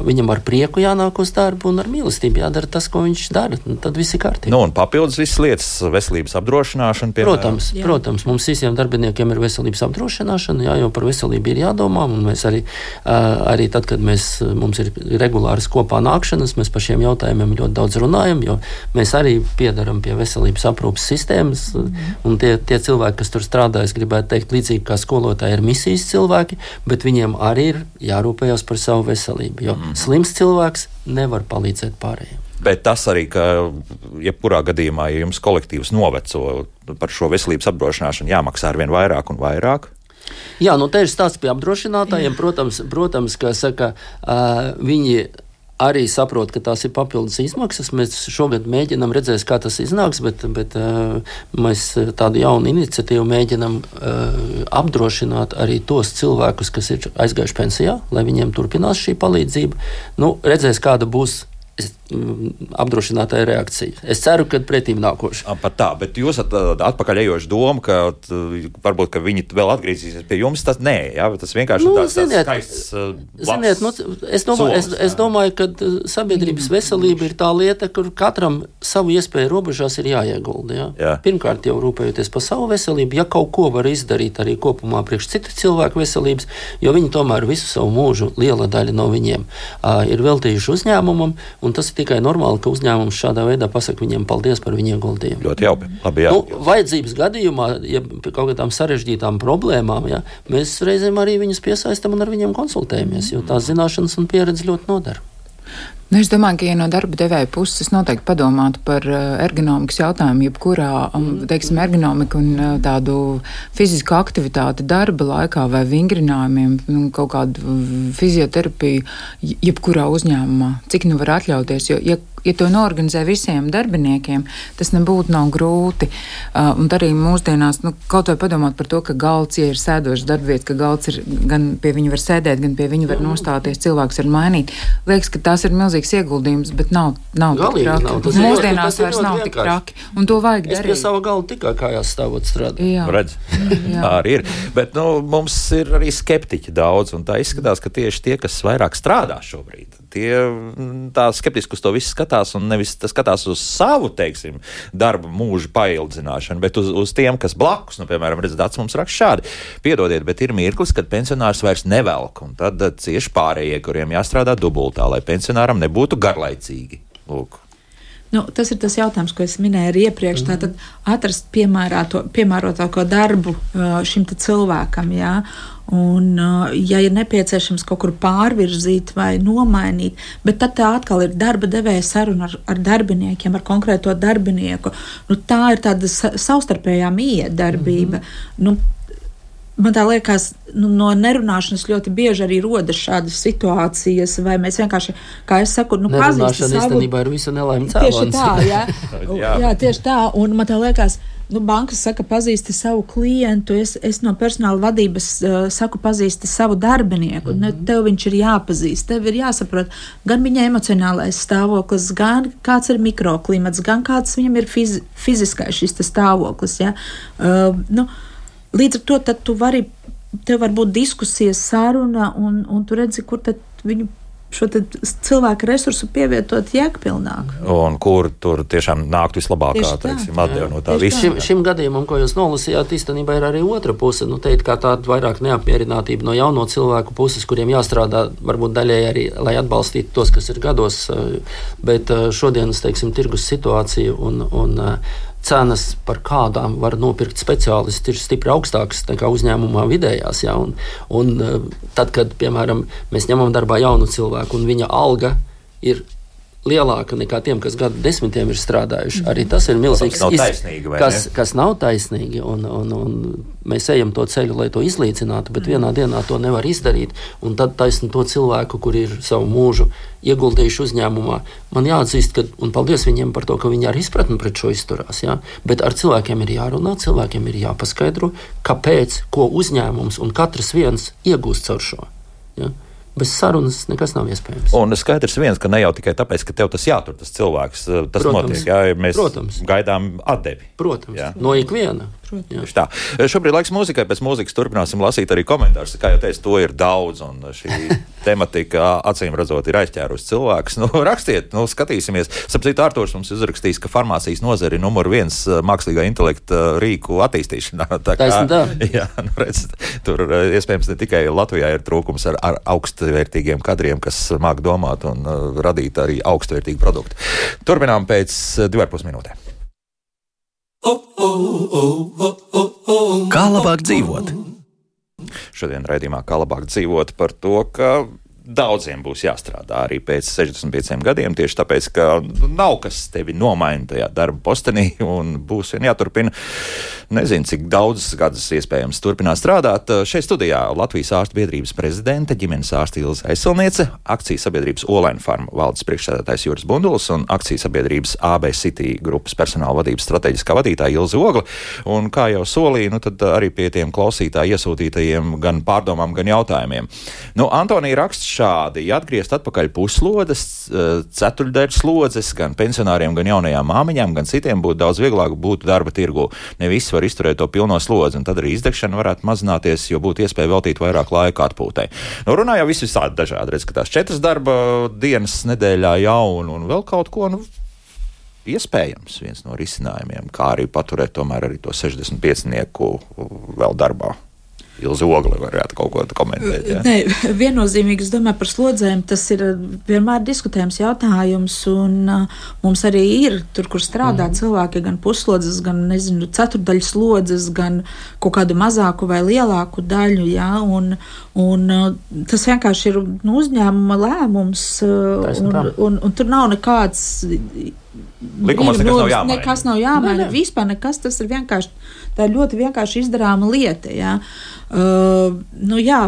Speaker 2: Viņam ar prieku jānāk uz darbu un ar mīlestību jādara tas, ko viņš dara. Tad viss ir kārtībā.
Speaker 1: Nu, un papildus visas lietas, veselības apdrošināšana.
Speaker 2: Piemēram. Protams, jā. protams, mums visiem darbiniekiem ir veselības apdrošināšana, jā, jo par veselību ir jādomā. Mēs arī, arī tad, kad mēs, mums ir regulāras kopā nākšanas, mēs par šiem jautājumiem ļoti daudz runājam, jo mēs arī piedaram pie veselības aprūpas sistēmas. Mm. Un tie, tie cilvēki, kas tur strādā, es gribētu teikt, līdzīgi kā skolotāji ir misijas cilvēki, bet viņiem arī ir jārūpējas par savu veselību. Jo mm. slims cilvēks nevar palīdzēt pārējiem.
Speaker 1: Bet tas arī, ka jebkurā gadījumā, ja jums kolektīvs noveco par šo veselības apdrošināšanu, jāmaksā ar vien vairāk un vairāk.
Speaker 2: Jā, nu te ir stāsts pie apdrošinātājiem. Protams, protams ka saka, uh, viņi arī saprot, ka tās ir papildus izmaksas. Mēs šogad mēģinām redzēt, kā tas iznāks, bet, bet uh, mēs tādu jaunu iniciatīvu mēģinām uh, apdrošināt arī tos cilvēkus, kas ir aizgājuši pensijā, lai viņiem turpinās šī palīdzība. Nu, redzēs, kāda būs Mm, apdrošinātāja reakcija. Es ceru, ka pretīm nākoši.
Speaker 1: Pat tā, bet jūs esat atpakaļ ejoši doma, ka varbūt ka viņi vēl atgriezīsies pie jums. Tas nē, jā, tas vienkārši
Speaker 2: nu,
Speaker 1: tāds,
Speaker 2: ziniet,
Speaker 1: tāds skaists.
Speaker 2: Ziniet, nu, es, domāju, es, es domāju, ka sabiedrības veselība ir tā lieta, kur katram savu iespēju robežās ir jāiegulda. Jā. Jā. Pirmkārt, jau rūpējoties par savu veselību, ja kaut ko var izdarīt arī kopumā priekš citu cilvēku veselības, jo viņi tomēr visu savu mūžu, liela daļa no viņiem, uh, ir veltījuši uzņēmumam, un tas ir tikai normāli, ka uzņēmums šādā veidā pasakā viņiem paldies par viņu ieguldījumu.
Speaker 1: Ļoti jauki. Labi, jā.
Speaker 2: nu, vajadzības gadījumā, ja pie kaut kādām sarežģītām problēmām, ja, mēs reizēm arī viņus piesaistām un ar viņiem konsultējamies, jo tās zināšanas un pieredze ļoti nodara.
Speaker 4: Nu, es domāju, ka ja no darba devēja puses noteikti padomātu par uh, ergonomikas jautājumu, jebkurā um, teiksim, ergonomika un uh, tādu fizisku aktivitāti darba laikā vai vingrinājumiem, nu, kaut kādu fizioterapiju, jebkurā uzņēmumā, cik nu var atļauties. Jo, ja ja to norganizē visiem darbiniekiem, tas nebūtu nav grūti. Uh, un arī mūsdienās, nu, kaut vai padomāt par to, ka galds, ja ir sēdošs darbvietas, ka galds ir gan pie viņa var sēdēt, gan pie viņa var nostāties, cilvēks var mainīt. Liekas, ka tas ir milzīgs ieguldījums, bet nav, nav
Speaker 2: Galīgi,
Speaker 4: tik traki.
Speaker 2: nav. Tas ir
Speaker 4: Mūsdienās vairs
Speaker 2: tas ir
Speaker 4: nav
Speaker 2: ļoti
Speaker 4: tik
Speaker 2: vienkārši.
Speaker 4: traki. Un to vajag
Speaker 2: Es pie
Speaker 4: darīt.
Speaker 2: sava galda tikai kājās stāvot strādāt.
Speaker 4: Jā.
Speaker 1: Redz, [LAUGHS]
Speaker 4: Jā.
Speaker 1: tā arī ir. Bet nu, mums ir arī skeptiķi daudz, un tā izskatās, ka tieši tie, kas vairāk strādā šobrīd, tie mm, tā skeptiski uz to visu skatās, un nevis skatās uz savu, teiksim, darba mūža paildzināšanu, bet uz, uz tiem, kas blakus, nu, piemēram, redz, Dats mums raksta šādi. Piedodiet, bet ir mirklis, kad pensionārs vairs nevelk, un tad cieši pārējie, kuriem jāstrādā dubultā, lai pensionāram nebūtu garlaicīgi. Lūk.
Speaker 3: Nu, tas ir tas jautājums, ko es minēju arī iepriekš. Mm. Tātad atrast piemērotāko darbu uh, šim cilvēkam. Jā. Un, uh, ja ir nepieciešams kaut kur pārvirzīt vai nomainīt, bet tad tā atkal ir darba devēja saruna ar, ar darbiniekiem, ar konkrēto darbinieku. Nu, tā ir tāda sa savstarpējā miedarbība. Mm -hmm. nu, Man tā liekas, nu, no nerunāšanas ļoti bieži arī rodas šādas situācijas, vai mēs vienkārši, kā es saku, nu, pazīstam savu
Speaker 2: īstenībā ir visa nelaime
Speaker 3: Tieši
Speaker 2: cēlonis.
Speaker 3: tā, jā. [LAUGHS]
Speaker 1: Jā.
Speaker 3: jā, tieši tā. Un man tā liekas, nu, bankas saka, pazīsti savu klientu. Es, es no personāla vadības uh, saku, pazīsti savu darbinieku. Mm -hmm. Tev viņš ir jāpazīst, tev ir jāsaprot gan viņa emocionālais stāvoklis, gan kāds ir mikroklimats, gan kāds viņam ir fiz, fiziskais šis stāvoklis. Ja? Uh, nu, līdz ar to tad tu vari. Tev var būt diskusija, saruna, un, un tu redzi, kur tad viņu šo cilvēku resursu pievietot jēgpilnāk.
Speaker 1: Un kur tur tiešām nāktu vislabākā, atdeva no tā visa.
Speaker 2: Šim, šim gadījumam, ko jūs nolasījāt, īstenībā ir arī otra puse. Nu, te ir kā tāda vairāk neapmierinātība no jauno cilvēku puses, kuriem jāstrādā varbūt daļēji arī, lai atbalstītu tos, kas ir gados. eh, Bet eh, šodienas, teiksim, tirgus situācija un, un eh, cenas, par kādām var nopirkt speciālisti, ir stipri augstākas nekā uzņēmumā vidējās. Ja? Un, un eh, tad, kad, piemēram, mēs ņemam darbā jaunu cilvēku un viņa alga ir lielāka nekā tiem, kas gadu desmitiem ir strādājuši. Arī tas ir milzīgs
Speaker 1: nav
Speaker 2: iz-
Speaker 1: taisnīgi, vai
Speaker 2: kas,
Speaker 1: ne?
Speaker 2: kas nav taisnīgi. Un, un, un mēs ejam to ceļu, lai to izlīdzinātu, bet vienā dienā to nevar izdarīt. Un tad taisni to cilvēku, kuri ir savu mūžu ieguldījuši uzņēmumā, man jāatzīst, ka, un paldies viņiem par to, ka viņi ar izpratni pret šo izturās. Ja? Bet ar cilvēkiem ir jārunā, cilvēkiem ir jāpaskaidro, kāpēc, ko uzņēmums un katrs viens iegūst caur šo. Ja? Bez sarunas nekas nav iespējams.
Speaker 1: Un skaidrs viens, ka ne jau tikai tāpēc, ka tev tas jātur, tas cilvēks, tas
Speaker 2: Protams.
Speaker 1: notiek. Jā, mēs
Speaker 2: Protams.
Speaker 1: gaidām atdevi.
Speaker 2: Protams,
Speaker 1: Jā.
Speaker 2: no ikviena.
Speaker 1: Tā. Šobrīd laiks mūzikai, pēc mūzikas turpināsim lasīt arī komentārus. Kā jau teicu, to ir daudz, un šī [LAUGHS] tematika acīm redzot ir aizķērusi cilvēkus. [LAUGHS] Nu, rakstiet, nu, skatīsimies. Sapratu, Artošs mums uzrakstīs, ka farmācijas nozare ir numur viens mākslīgā intelekta rīku attīstīšanā. [LAUGHS] Tā
Speaker 2: Taisni tā.
Speaker 1: jā, nu, redz, tur iespējams ne tikai Latvijā ir trūkums ar, ar augstvērtīgiem kadriem, kas māk domāt un uh, radīt arī augstvērtīgu produktu. Turpinām pēc uh, divām pusminūtēm. Kā labāk dzīvot? Šodien raidījumā kā labāk dzīvot par to, ka daudziem būs jāstrādā arī pēc 65 gadiem, tieši tāpēc, ka nav kas tevi nomaina tajā darba postenī un būs vien jāturpina. Nezinu, cik daudz gadus iespējams turpināt strādāt. Šeit studijā Latvijas ārstu biedrības prezidente, ģimenes ārsta Ilza Aizsilniece, akcijas sabiedrības Olaina Farma valdes priekšsēdētājs Juris Bunduls un akcijas sabiedrības AB City grupas personāla vadības strateģiskā vadītāja Ilza Ogla. Un kā jau solīju, nu arī pie tiem klausītāji iesūtītajiem gan pārdomām, gan jautājumiem. Nu, Antonija raksts šādi. Ja atgriezt atpakaļ puslodes, eh, ceturdaļas slodzes gan pensionāriem, gan jaunajām māmiņām, gan citiem būtu daudz vieglāk būt darba tirgu. Ne visi var izturēt to pilno slodzi, un tad arī izdegšana varētu mazināties, jo būtu iespēja veltīt vairāk laika atpūtai. Nu, runā jau viss visādi dažādi. Redz, ka tās četras darba dienas nedēļā jau un, un vēl kaut ko. Nu, Iespējams, viens no risinājumiem, kā arī paturēt tomēr arī to 65 vēl darbā. Ilzi Ogli varētu kaut ko komentēt. Ja?
Speaker 3: Nē, viennozīmīgi es domāju par slodzēm. Tas ir vienmēr diskutējams jautājums, un uh, mums arī ir tur, kur strādā mm. cilvēki, gan puslodzes, gan nezinu, ceturdaļas slodzes, gan kaut kādu mazāku vai lielāku daļu. Ja? Un, un, uh, tas vienkārši ir nu, uzņēmuma lēmums, uh, un, un, un, un tur nav nekāds.
Speaker 1: Likumos nekas nav jāmaina.
Speaker 3: Nekas nav jāmaina. Ne, ne. Vispār nekas tas ir vienkārši. Tā ir ļoti vienkārši izdarāma lieta. Ja? Uh, nu, jā.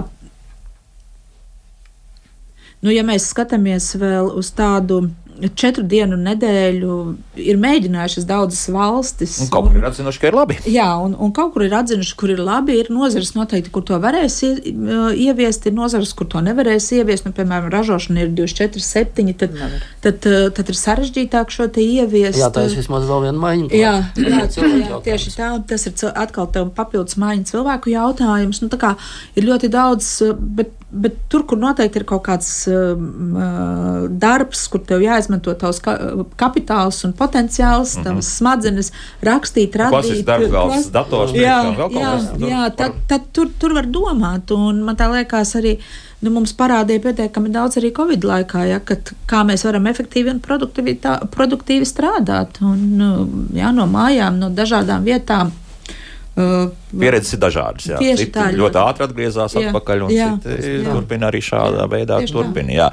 Speaker 3: Nu, ja mēs skatāmies vēl uz tādu četru dienu nedēļu ir mēģinājušas daudzas valstis.
Speaker 1: Un kaut kur ir atzinuši, ka ir labi.
Speaker 3: Jā, un, un kaut kur ir atzinuši, kur ir labi. Ir nozares noteikti, kur to varēs ieviest, ir nozares, kur to nevarēs ieviest. Nu, piemēram, ražošana ir 24, 7. Tad, Nevar. tad, tad, tad ir sarežģītāk šo te ieviest.
Speaker 2: Jā, tā ir vismaz vēl viena maiņa.
Speaker 3: Jā, jā, jā, tieši tā. Tas ir atkal papildus maiņa cilvēku jautājums. Nu, ir ļoti daudz, bet Bet tur, kur noteikti ir kaut kāds uh, darbs, kur tev jāizmanto tavs ka kapitāls un potenciāls, mm -hmm. tavs smadzenes, rakstīt, radīt.
Speaker 1: Darbs, klas... dators,
Speaker 3: jā, jā, jā, tad, tad tur, tur var domāt. Un man tā liekas arī. Nu, mums parādīja pietiekami daudz arī Covid laikā, ja, kad, kā mēs varam efektīvi un produktīvi strādāt. Un, nu, jā, no mājām, no dažādām vietām.
Speaker 1: Uh, Pieredzes ir dažādas. Jā.
Speaker 3: Tieši
Speaker 1: citi tā, ļoti, ļoti ātri atgriezās jā, atpakaļ, un jā, citi jā. turpina arī šādā jā, veidā. Turpina, jā.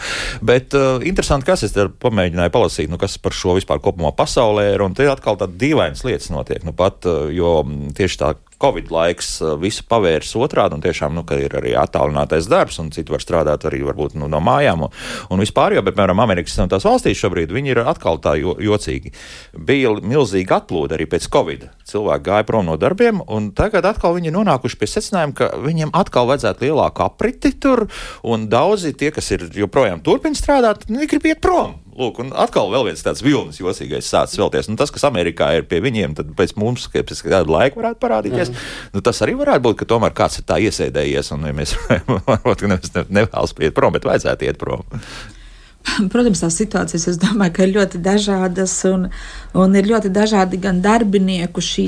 Speaker 1: Bet uh, interesanti, kas es pamēģināju palasīt, nu, kas par šo vispār kopumā pasaulē ir, un te atkal tādas dīvainas lietas notiek. Nu, pat, uh, jo tieši tā Covid laiks uh, visu pavērs otrādi, un tiešām nu, ir arī attālinātais darbs, un citi var strādāt arī varbūt, nu, no mājām. Un, un vispār, jo, bet, piemēram, Amerikas Savienotās valstīs šobrīd viņi ir atkal tā jo, jocīgi. Bija milzīga atplūde arī pēc Covid. Cilvēki gāja prom no darbiem, un tagad atkal viņi nonākuši pie secinājuma, ka viņiem atkal vajadzētu lielāku apriti tur, un daudzi tie, kas ir joprojām turpina strādāt, negrib iet prom. Lūk, un atkal viens tāds vilnis jocīgais sācis vēlties. Nu, tas, kas Amerikā ir pie viņiem, tad pēc mums, pēc kāda laika varētu parādīties. Mm. Nu, tas arī varētu būt, ka tomēr kāds ir tā iesēdējies, un ja mēs [LAUGHS] varbūt ne, nevēlas iet prom, bet vajadzētu iet prom.
Speaker 3: Protams, tās situācijas, es domāju, ka ir ļoti dažādas, un, un ir ļoti dažādi gan darbinieku šī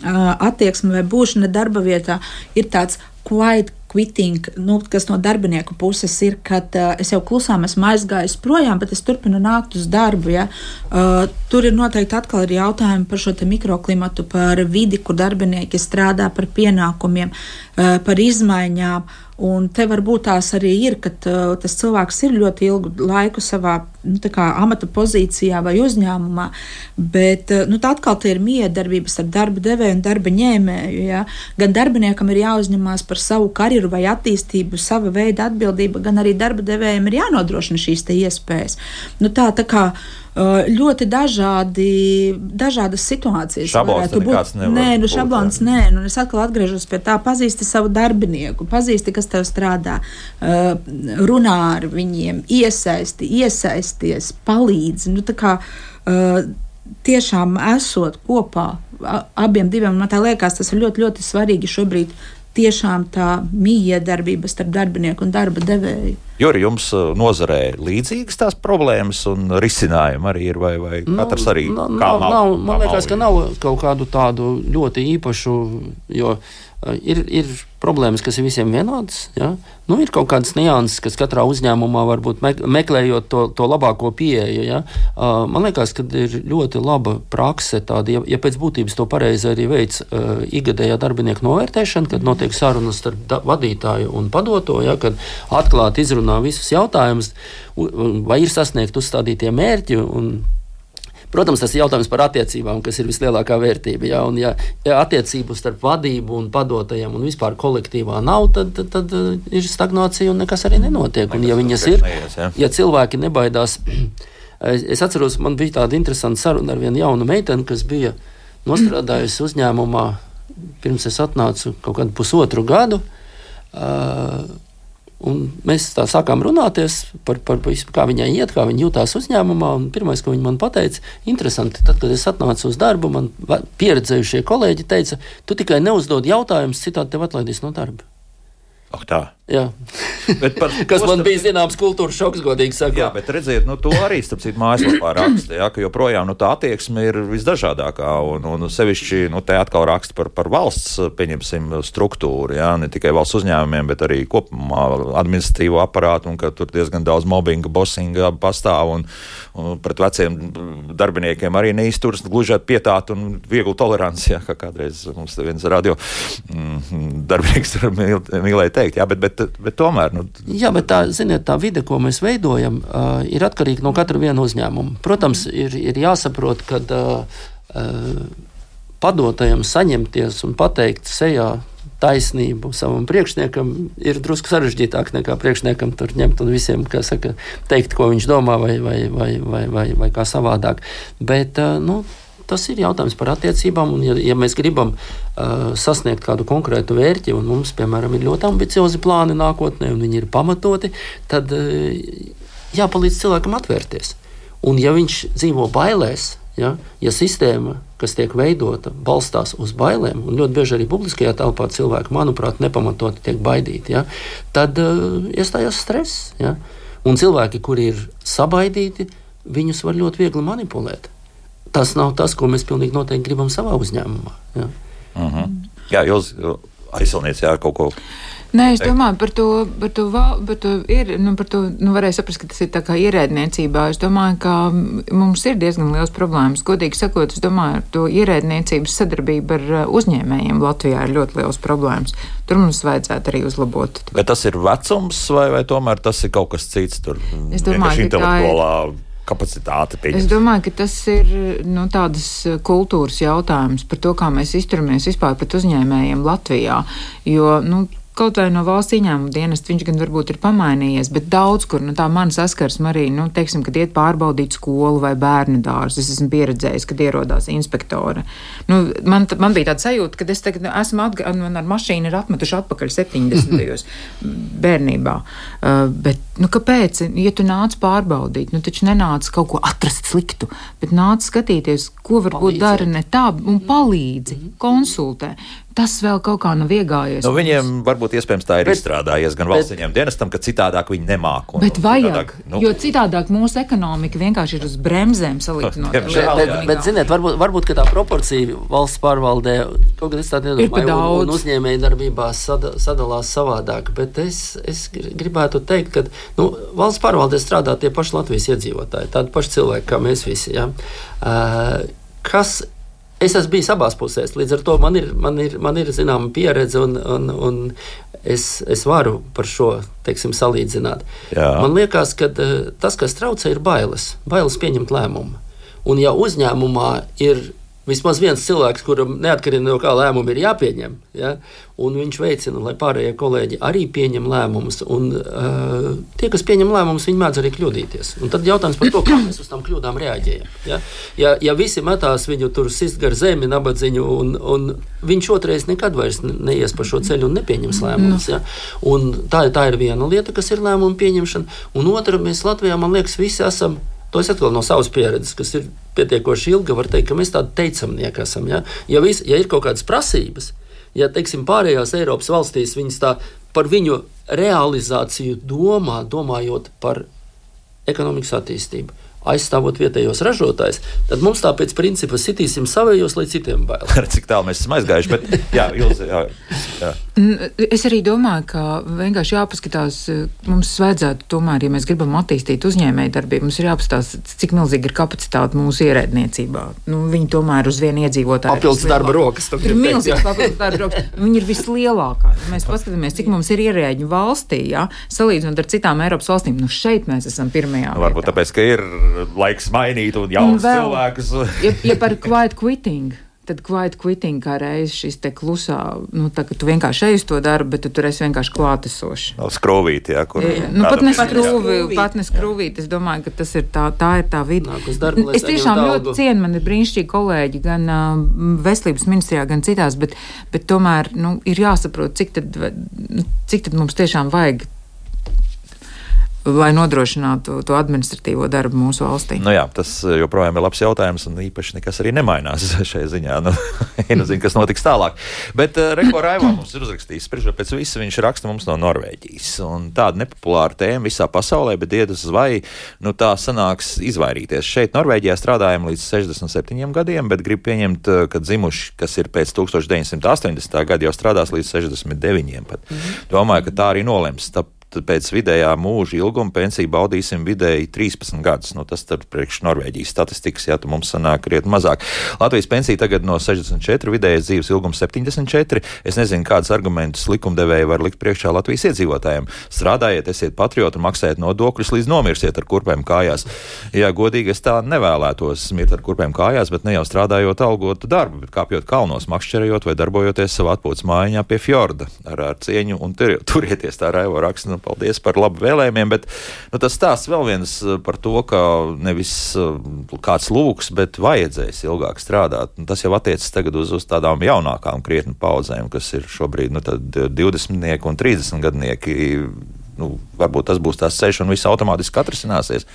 Speaker 3: attieksme vai būšana darba vietā. Ir tāds quiet quitting, nu, kas no darbinieku puses ir, kad uh, es jau klusām esmu aizgājis projām, bet es turpinu nākt uz darbu. Ja? Uh, tur ir noteikti atkal ir jautājumi par šo mikroklimatu, par vidi, kur darbinieki strādā, par pienākumiem, uh, par izmaiņām. Un te varbūt tās arī ir, ka tas cilvēks ir ļoti ilgu laiku savā nu, kā, amata pozīcijā vai uzņēmumā, bet uh, nu, tā atkal tā ir miedarbības ar darba devēju un darba ņēmēju. Ja? Gan darbiniekam ir jāuzņemās par savu karjeru vai attīstību, sava veida atbildība, gan arī darba devējiem ir jānodrošina šīs iespējas. Nu, tā, tā kā, ļoti dažādi, dažādas situācijas.
Speaker 1: Šablons nevar.
Speaker 3: Nē, nu šablons būt, nē, nu es atkal atgriežos pie tā, pazīsti savu darbinieku, pazīsti, kas tev strādā, runā ar viņiem, iesaisti, iesaisties, palīdzi. Nu, kā, tiešām esot kopā abiem diviem, man tā liekas, tas ir ļoti, ļoti svarīgi šobrīd tiešām tā mījiedarbība starp darbinieku un darba devēju.
Speaker 1: Jo arī jums uh, nozarē līdzīgas tās problēmas un risinājumi arī ir, vai, vai
Speaker 2: nav,
Speaker 1: katrs arī
Speaker 2: nav, nav, nav, man liekas, ka nav kaut kādu tādu ļoti īpašu, jo Ir, ir problēmas, kas ir visiem vienādas. Ja? Nu, ir kaut kādas nianses, kas katrā uzņēmumā varbūt meklējot to, to labāko pieeju. Ja? Man liekas, ka ir ļoti laba prakse, tāda, ja, ja pēc būtības to pareizi arī veids uh, ikgadējā darbinieku novērtēšana, kad notiek sarunas starp vadītāju un padoto, ja? kad atklāti izrunā visus jautājumus, vai ir sasniegt uzstādītie mērķi. Un, Protams, tas ir jautājums par attiecībām, kas ir vislielākā vērtība. Ja, un, ja, ja attiecību starp vadību un padotajiem un vispār kolektīvā nav, tad, tad, tad uh, ir stagnācija un nekas arī nenotiek. Un, ja viņas ir, ja cilvēki nebaidās, [CLEARS THROAT] es, es atceros, man bija tāda interesanta saruna ar vienu jaunu meiteni, kas bija nostrādājusi uzņēmumā pirms es atnācu kaut kādu pusotru gadu. Uh, Un mēs tā sākām runāties par, par, par kā viņai iet, kā viņa jutās uzņēmumā. Pirmais, ko viņa man teica, interesanti, tad, kad es atnācu uz darbu, man pieredzējušie kolēģi teica, tu tikai neuzdod jautājumus, citādi tev atlaidīs no darba.
Speaker 1: Ak, tā.
Speaker 2: Par, [LAUGHS] kas man bija zināms, kultūras šoks, godīgi sakot.
Speaker 1: Jā, bet redziet, nu, to arī starp citu mājaslapā raksta, jā, ka joprojām nu, tā attieksme ir visdažādākā. Un, un sevišķi nu, te atkal raksta par, par valsts pieņemsim, struktūru, jā, ne tikai valsts uzņēmumiem, bet arī kopumā administratīvo aparātu, un ka tur diezgan daudz mobbinga, bosinga pastāv. Un, un pret veciem darbiniekiem arī neizturas gluži pietāt un viegli toleranci, jā, kā kādreiz mums viens radio mm, darbinieks mīlēja teikt. Jā, bet, bet, bet tomēr. Nu...
Speaker 2: Jā, bet tā, ziniet, tā vide, ko mēs veidojam, uh, ir atkarīga no katra viena uzņēmuma. Protams, ir, ir jāsaprot, ka uh, padotajam saņemties un pateikt sejā taisnību savam priekšniekam ir drusku sarežģītāk nekā priekšniekam tur ņemt un visiem saka, teikt, ko viņš domā, vai, vai, vai, vai, vai, vai kā savādāk. Bet, nu, tas ir jautājums par attiecībām. Un, ja, ja mēs gribam uh, sasniegt kādu konkrētu mērķi, un mums, piemēram, ir ļoti ambiciozi plāni nākotnē, un viņi ir pamatoti, tad uh, jāpalīdz cilvēkam atvērties. Un, ja viņš dzīvo bailēs, ja, ja sistēma, kas tiek veidota, balstās uz bailēm, un ļoti bieži arī publiskajā telpā cilvēki, manuprāt, nepamatoti tiek baidīti, ja, tad uh, iestājās stress. Ja. Un cilvēki, kuri ir sabaidīti, viņus var ļoti viegli manipulēt tas nav tas, ko mēs pilnīgi noteikti gribam savā uzņēmumā. Jā,
Speaker 1: mhm. -huh. jā jūs aizsilniecāt kaut ko.
Speaker 4: Nē, es domāju par to, par to, par to, ir, nu, par to nu, varēja saprast, ka tas ir tā kā ierēdniecībā. Es domāju, ka mums ir diezgan liels problēmas. Godīgi sakot, es domāju, ar to ierēdniecības sadarbību ar uh, uzņēmējiem Latvijā ir ļoti liels problēmas. Tur mums vajadzētu arī uzlabot.
Speaker 1: Bet tas ir vecums vai, vai tomēr tas ir kaut kas cits? Tur es domāju, ka tā ir kapacitāte.
Speaker 4: Pieņems. Es domāju, ka tas ir nu, tādas kultūras jautājums par to, kā mēs izturamies vispār pret uzņēmējiem Latvijā. Jo, nu, kaut vai no valsts ieņēmuma dienesta viņš gan varbūt ir pamainījies, bet daudz kur nu, tā mana saskarsme arī, nu, teiksim, kad iet pārbaudīt skolu vai bērnu dārzu. Es esmu pieredzējis, kad ierodās inspektori. Nu, man, man bija tāds sajūta, ka es tagad esmu atgādājis, man ar mašīnu ir atmetuši atpakaļ [LAUGHS] 70. bērnībā. Uh, bet, nu, kāpēc? Ja tu nāc pārbaudīt, nu, taču nenāc kaut ko atrast sliktu, bet nāc skatīties, ko varbūt dara ne tā un palīdzi, mm -hmm. konsultē tas vēl kaut kā nav iegājies.
Speaker 1: Nu, viņiem varbūt iespējams tā ir bet, izstrādājies gan valsts dienestam, ka citādāk viņi nemāk.
Speaker 4: Un, bet vajag, citādāk, nu, jo citādāk mūsu ekonomika vienkārši ir uz bremzēm salīdzinot.
Speaker 2: bet, bet, bet, ziniet, varbūt, varbūt tā proporcija valsts pārvaldē kaut kad es tādu nedomāju, un, un uzņēmēju darbībā sada, sadalās savādāk, bet es, es gribētu teikt, ka nu, valsts pārvaldē strādā tie paši Latvijas iedzīvotāji, tādi paši cilvēki kā mēs visi. Ja? Uh, kas es esmu bijis abās pusēs. Līdz ar to man ir, man ir, man ir zināma pieredze, un, un, un es, es varu par šo teiksim, salīdzināt. Jā. Man liekas, ka eh, tas, kas traucē, ir bailes. Bailes pieņemt lēmumu. Un ja uzņēmumā ir vismaz viens cilvēks, kuram neatkarīgi no kā lēmumi ir jāpieņem, ja, un viņš veicina, lai pārējie kolēģi arī pieņem lēmumus. Un, uh, tie, kas pieņem lēmumus, viņi mēdz arī kļūdīties. Un tad jautājums par to, kā mēs uz tām kļūdām reaģējam. Ja, ja, ja visi metās viņu tur sist gar zemi, nabadzību, un, un viņš otrais nekad vairs neies pa šo ceļu un nepieņems lēmumus. Ja. Un tā, tā ir viena lieta, kas ir lēmumu pieņemšana, un otra, mēs Latvijā, man liekas, visi esam To es atkal no savas pieredzes, kas ir pietiekoši ilga, var teikt, ka mēs tādi teicamnieki esam. Ja, ja, vis, ja ir kaut kādas prasības, ja teiksim, pārējās Eiropas valstīs viņas tā par viņu realizāciju domā, domājot par ekonomikas attīstību, aizstāvot vietējos ražotājus, tad mums tā pēc principa sitīsim savējos, lai citiem bail. [LAUGHS]
Speaker 1: Cik tālu mēs esam aizgājuši, bet jā, Ilze, jā, jā.
Speaker 4: Es arī domāju, ka vienkārši jāpaskatās, mums vajadzētu tomēr, ja mēs gribam attīstīt uzņēmēju darbību, mums ir jāpaskatās, cik milzīga ir kapacitāte mūsu ierēdniecībā. Nu, viņi tomēr uz vienu iedzīvotāju.
Speaker 2: Papildus darba rokas.
Speaker 4: Ir milzīgs papildus darba rokas. Viņi ir vislielākā. Mēs paskatāmies, cik mums ir ierēģi valstī, ja, salīdzinot ar citām Eiropas valstīm. Nu, šeit mēs esam pirmajā.
Speaker 1: Varbūt
Speaker 4: vietā.
Speaker 1: tāpēc, ka ir laiks mainīt un jauns
Speaker 4: Un vēl-
Speaker 1: cilvēkus.
Speaker 4: Ja, ja par quiet quitting. Tad quiet quitting kā reizes šis te klusā, nu, tā, ka tu vienkārši ej uz to darbu, bet tu tur esi vienkārši klātesošs.
Speaker 1: Nav skrūvīti, jā, kur.
Speaker 4: Nu, pat neskrūvi,
Speaker 3: skrūvīt.
Speaker 4: pat neskrūvīt. Es domāju, ka tas ir tā, tā ir tā vide.
Speaker 2: Nāk darbu,
Speaker 4: es tiešām ļoti cienu, man ir brīnišķīgi kolēģi gan uh, veselības ministrijā, gan citās, bet, bet tomēr nu, ir jāsaprot, cik tad, nu, cik tad mums tiešām vajag. Lai nodrošinātu to administratīvo darbu mūsu valstī.
Speaker 1: Nu jā, tas joprojām ir labs jautājums, un īpaši nekas arī nemainās [LAUGHS] šajā ziņā. Nu, [LAUGHS] nu zinu, kas notiks tālāk. Bet uh, Reko Raivā mums ir uzrakstījis, spriežot pēc visa, viņš raksta mums no Norvēģijas. Un tāda nepopulāra tēma visā pasaulē, bet iedus vai nu, tā sanāks izvairīties. Šeit Norvēģijā strādājam līdz 67 gadiem, bet grib pieņemt, eh, ka dzimuši, kas ir pēc 1980. gada, jau strādās līdz 69. Pat. Domāju, ka tā arī nolems. Tā, tad pēc vidējā mūža ilguma pensiju baudīsim vidēji 13 gadus. Nu, tas tad priekš Norvēģijas statistikas, ja tu mums sanāk krietni mazāk. Latvijas pensija tagad no 64, vidējais dzīves ilgums 74. Es nezinu, kādus argumentus likumdevēji var likt priekšā Latvijas iedzīvotājiem. Strādājiet, esiet patrioti un maksājiet nodokļus, līdz nomirsiet ar kurpēm kājās. Jā, godīgi es tā nevēlētos mirt ar kurpēm kājās, bet ne jau strādājot algotu darbu, bet kāpjot kalnos, makšķerējot vai darbojoties savā atpūtas mājiņā pie fjorda ar, ar cieņu un tur, turieties tā raivo raksta. Paldies par labu vēlējumiem, bet nu, tas stāsts vēl viens uh, par to, ka nevis uh, kāds lūgs, bet vajadzēs ilgāk strādāt. Nu, tas jau attiecas tagad uz, uz tādām jaunākām krietni paudzēm, kas ir šobrīd nu, tad, uh, 20 un 30 gadnieki. Nu, varbūt tas būs tās ceļš un viss automātiski atrisināsies.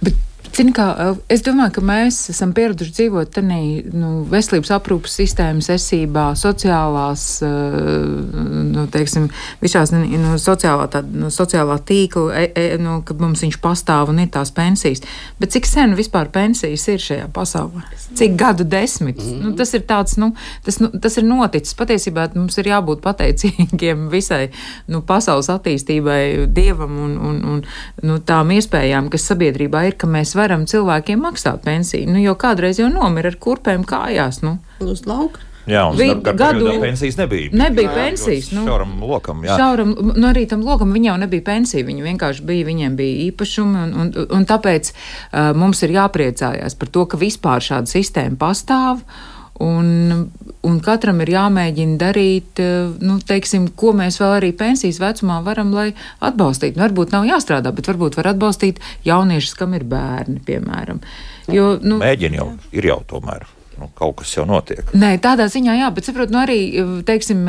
Speaker 4: Bet, Zini, kā, es domāju, ka mēs esam pieraduši dzīvot tādā nu, veselības aprūpas sistēmas esībā, sociālās, nu, teiksim, visās nu, sociālā, tā, nu, sociālā tīkla, e, e, nu, ka mums viņš pastāv un ir tās pensijas. Bet cik sen vispār pensijas ir šajā pasaulē? Cik gadu desmitus? Mm. Nu, tas ir tāds, nu, tas, nu, tas ir noticis. Patiesībā mums ir jābūt pateicīgiem [LAUGHS] visai nu, pasaules attīstībai, dievam un, un, un nu, tām iespējām, kas sabiedrībā ir, ka mēs varam cilvēkiem maksāt pensiju. Nu, jo kādreiz jau nomira ar kurpēm kājās. Nu.
Speaker 3: Uz lauka.
Speaker 1: Jā, un starp
Speaker 4: gadu-
Speaker 1: pensijas nebija.
Speaker 4: Nebija
Speaker 1: Jā,
Speaker 4: pensijas, nu.
Speaker 1: Šauram lokam, jā.
Speaker 4: Šauram, nu arī tam lokam viņam jau nebija pensija. Viņi vienkārši bija, viņiem bija īpašumi, un, un, un tāpēc uh, mums ir jāpriecājās par to, ka vispār šāda sistēma pastāv. Un, un katram ir jāmēģina darīt, uh, nu, teiksim, ko mēs vēl arī pensijas vecumā varam, lai atbalstītu. Nu, varbūt nav jāstrādā, bet varbūt var atbalstīt jauniešus, kam ir bērni, piemēram. Jo, nu,
Speaker 1: Mēģini jau, ir jau tomēr. Nu, kaut kas jau notiek.
Speaker 4: Nē, tādā ziņā, jā, bet saprotu, nu arī, teiksim,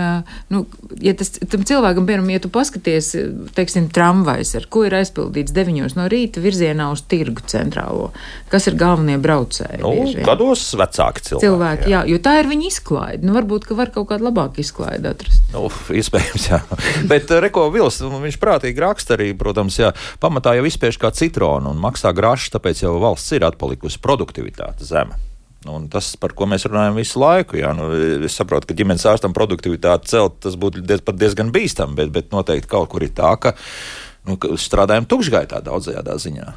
Speaker 4: nu, ja tas tam cilvēkam, piemēram, ja tu paskaties, teiksim, tramvajs, ar ko ir aizpildīts 9 no rīta virzienā uz tirgu centrālo, kas ir galvenie braucēji?
Speaker 1: Nu, gados vecāki cilvēki.
Speaker 4: Cilvēki, jā. jā, jo tā ir viņa izklaide. Nu, varbūt, ka var kaut kādu labāku izklaidi atrast.
Speaker 1: Nu, iespējams, jā. Bet Reko Vils, nu, viņš prātīgi raksta arī, protams, jā, pamatā jau izspiež kā citronu un maksā grašs, tāpēc jau valsts ir atpalikusi produktivitāte zeme. Nu, Un tas, par ko mēs runājam visu laiku, jā, nu, es saprotu, ka ģimenes ārstam produktivitāti celt, tas būtu diez, pat diezgan bīstami, bet, bet noteikti kaut kur ir tā, ka, nu, strādājam tukšgaitā daudzajā ziņā.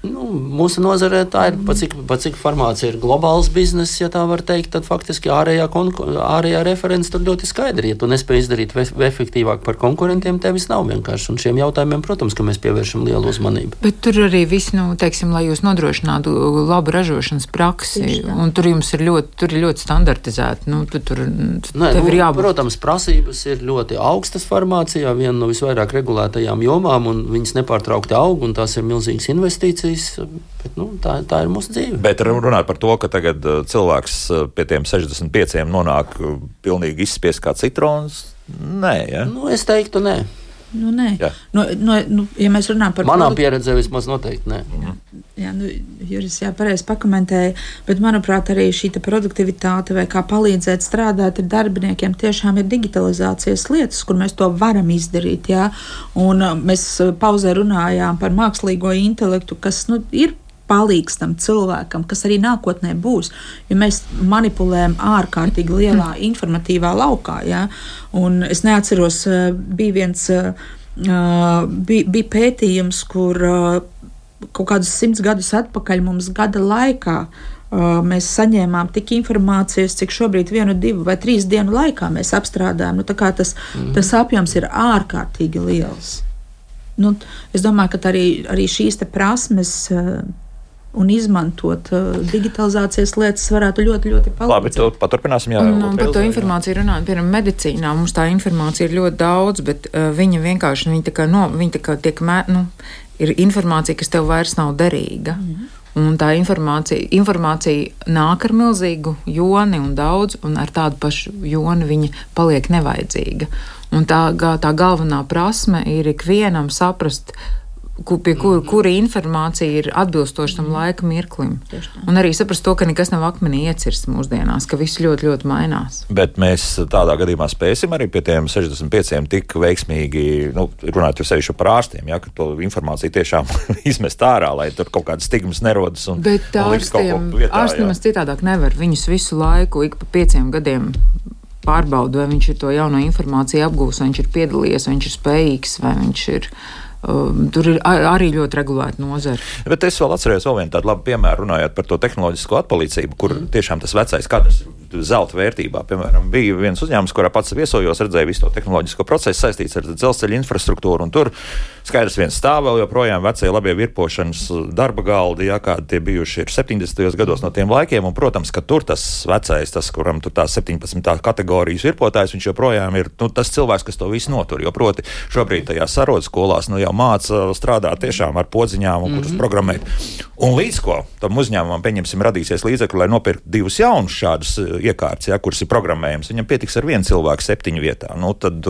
Speaker 2: Nu, mūsu nozarē tā ir, pat cik, pat cik farmācija ir globāls bizness, ja tā var teikt, tad faktiski ārējā, ārējā referents tur ļoti skaidri. Ja tu nespēj izdarīt ve- efektīvāk par konkurentiem, tevis nav vienkārši. Un šiem jautājumiem, protams, ka mēs pievēršam lielu uzmanību.
Speaker 4: Bet tur arī viss, nu, teiksim, lai jūs nodrošinātu labu ražošanas praksi, un tur jums ir ļoti, tur ir ļoti standartizēti. Nu, tu, tur
Speaker 2: Nē, nu,
Speaker 4: ir jābūt.
Speaker 2: protams, prasības ir ļoti augstas farmācijā, viena no visvairāk regulētajām jomām, un viņas nepārtraukti aug, un tās ir milzīgas investīcijas. Bet, nu, tā, tā ir mūsu dzīve.
Speaker 1: Bet runāt par to, ka tagad uh, cilvēks uh, pie tiem 65 nonāk uh, pilnīgi izspiest kā citrons, nē, ja?
Speaker 2: Nu, es teiktu, nē.
Speaker 3: Nu, nē,
Speaker 1: Jā.
Speaker 3: nu, nu, nu, ja mēs runājam par
Speaker 2: Manā
Speaker 3: produktu-
Speaker 2: pieredzē vismaz noteikti nē.
Speaker 3: Jā, nu, Juris jā, pareizi pakomentēja, bet manuprāt, arī šī te produktivitāte vai kā palīdzēt strādāt ar darbiniekiem tiešām ir digitalizācijas lietas, kur mēs to varam izdarīt. Jā. Un uh, mēs uh, pauzē runājām par mākslīgo intelektu, kas nu, ir palīgs tam cilvēkam, kas arī nākotnē būs. Jo mēs manipulējam ārkārtīgi lielā informatīvā laukā. Ja? Un es neatceros, uh, bija viens. Uh, bija, bija pētījums, kur kaut kādus simtus gadus atpakaļ mums gada laikā mēs saņēmām tik informācijas, cik šobrīd vienu, divu vai trīs dienu laikā mēs apstrādājam. Nu, tas, mm. tas apjoms ir ārkārtīgi liels. Nu, es domāju, ka arī, arī šīs prasmes un izmantot uh, digitalizācijas lietas varētu ļoti, ļoti palīdzēt.
Speaker 1: Labi, to paturpināsim. Jā,
Speaker 4: un, par to informāciju runājot, piemēram, medicīnā mums tā informācija ir ļoti daudz, bet uh, viņa vienkārši viņa tā kā, no, viņa tā kā tiek, mē, nu, ir informācija, kas tev vairs nav derīga. Mm. Un tā informācija, informācija nāk ar milzīgu joni un daudz, un ar tādu pašu joni viņa paliek nevajadzīga. Un tā, tā galvenā prasme ir ikvienam saprast, pie kura, kura informācija ir atbilstoša tam laika mirklim. Un arī saprast to, ka nekas nav akmenī iecirsts mūsdienās, ka viss ļoti, ļoti mainās.
Speaker 1: Bet mēs tādā gadījumā spēsim arī pie tiem 65 tik veiksmīgi, nu, runājot jau sevišķi par ārstiem, ja, ka to informāciju tiešām [LAUGHS] izmest ārā, lai tur kaut kādas stigmas nerodas. Un,
Speaker 4: Bet ārstiem, ārstiem es citādāk nevaru. Viņus visu laiku, ik pa pieciem gadiem pārbaudu, vai viņš ir to jauno informāciju apgūst, vai viņš ir piedalījies, vai viņš ir spējīgs, vai viņš ir tur ir arī ļoti regulēta nozara.
Speaker 1: Bet es vēl atceros vēl vienu tādu labu piemēru, runājot par to tehnoloģisko atpalīdzību, kur mm. tiešām tas vecais kadrs zelta vērtībā. Piemēram, bija viens uzņēmums, kurā pats viesojos, redzēju visu to tehnoloģisko procesu saistīts ar dzelzceļa infrastruktūru. Tur skaidrs, viens stāv vēl joprojām vecie labie virpošanas darba galdi, jā, kādi tie bijuši ir 70. gados no tiem laikiem. Un, protams, ka tur tas vecais, tas, kuram tur tā 17. kategorijas virpotājs, viņš joprojām ir nu, tas cilvēks, kas to visu notur. Jo proti šobrīd tajās sarodas skolās nu, jau māca strādāt tiešām ar podziņām, un, mm -hmm. programmēt. Un līdz ko tam uzņēmumam, pieņemsim, radīsies līdzekļi, lai nopirktu divus jaunus šādus iekārtas, ja, kuras ir programmējams. Viņam pietiks ar vienu cilvēku septiņu vietā. Nu, tad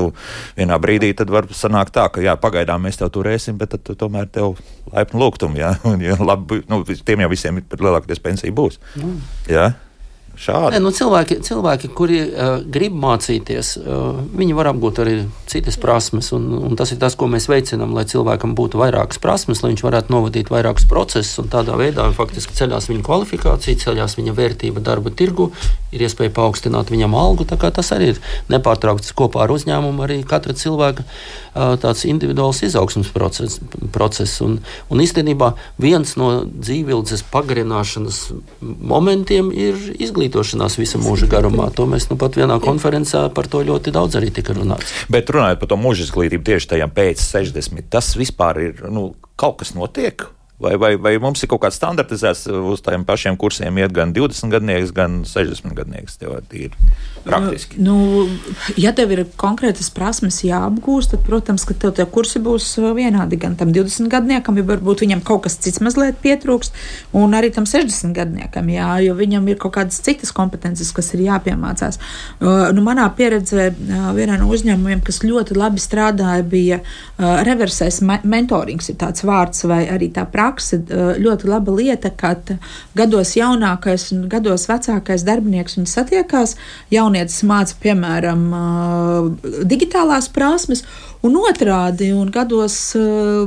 Speaker 1: vienā brīdī tad var sanākt tā, ka jā, pagaidām mēs tev turēsim, bet tad tu, tomēr tev laipni lūgtum. Ja, un, [LAUGHS] ja, labi, nu, tiem jau visiem ir lielākoties pensija būs. Mm. Ja?
Speaker 2: Šādi. Ne, nu, cilvēki, cilvēki, kuri uh, grib mācīties, uh, viņi var apgūt arī citas prasmes. Un, un tas ir tas, ko mēs veicinām, lai cilvēkam būtu vairākas prasmes, lai viņš varētu novadīt vairākus procesus. Tādā veidā faktiski ceļās viņa kvalifikācija, ceļās viņa vērtība darba tirgu, ir iespēja paaugstināt viņam algu. Tas arī ir nepārtraukts kopā ar uzņēmumu, arī katra cilvēka uh, tāds individuāls izaugsmas process. process. Un, un īstenībā viens no dzīvības pagarināšanas momentiem ir izglītība izglītošanās visa mūža garumā. To mēs nu pat vienā konferencē par to ļoti daudz arī tika runāts.
Speaker 1: Bet runājot par to mūža izglītību tieši tajā pēc 60, tas vispār ir nu, kaut kas notiek. Vai, vai, vai mums ir kaut kāds standartizēts uz tiem pašiem kursiem, iet gan 20 gadnieks, gan 60 gadnieks? Tev ir praktiski.
Speaker 3: Nu, ja tev ir konkrētas prasmes jāapgūst, tad, protams, ka tev tie kursi būs uh, vienādi gan tam 20 gadniekam, ja varbūt viņam kaut kas cits mazliet pietrūks, un arī tam 60 gadniekam, jā, jo viņam ir kaut kādas citas kompetences, kas ir jāpiemācās. Uh, nu, manā pieredzē uh, vienā no uzņēmumiem, kas ļoti labi strādāja, bija reversēs mentorings, ir tāds vārds vai arī tā praksa prakse ļoti laba lieta, kad gados jaunākais un gados vecākais darbinieks viņu satiekās. Jaunietis māca, piemēram, digitālās prasmes, un otrādi, un gados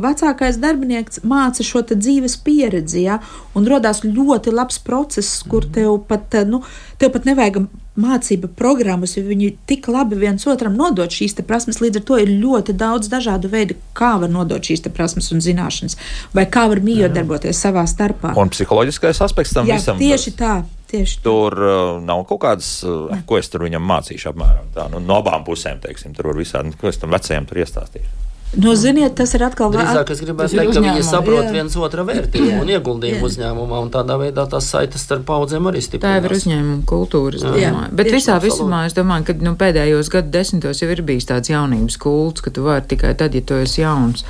Speaker 3: vecākais darbinieks māca šo dzīves pieredzi, ja, un radās ļoti labs process, kur tev pat, nu, tev pat nevajag mācība programmas, jo viņi tik labi viens otram nodod šīs prasmes. Līdz ar to ir ļoti daudz dažādu veidu, kā var nodot šīs prasmes un zināšanas, vai kā var mīļot darboties savā starpā.
Speaker 1: Un psiholoģiskais aspekts tam
Speaker 3: Jā,
Speaker 1: visam.
Speaker 3: Tieši tā. Tieši
Speaker 1: tur uh, nav kaut kādas, uh, ko es tur viņam mācīšu, apmēram tā, nu, no abām pusēm, teiksim, tur var visādi, ko es tam vecajam tur iestāstīšu.
Speaker 3: Nu, ziniet, tas ir atkal
Speaker 2: drīzāk. Es gribētu teikt, ka viņi saprot jā. viens otra vērtību jā. un ieguldījumu jā. uzņēmumā, un tādā veidā tās saites starp paudzēm arī stiprinās.
Speaker 4: Tā ir uzņēmuma kultūra, es domāju. Bet Tieši visā visumā es domāju, ka nu, pēdējos gadu desmitos jau ir bijis tāds jaunības kults, ka tu vari tikai tad, ja tu esi jauns.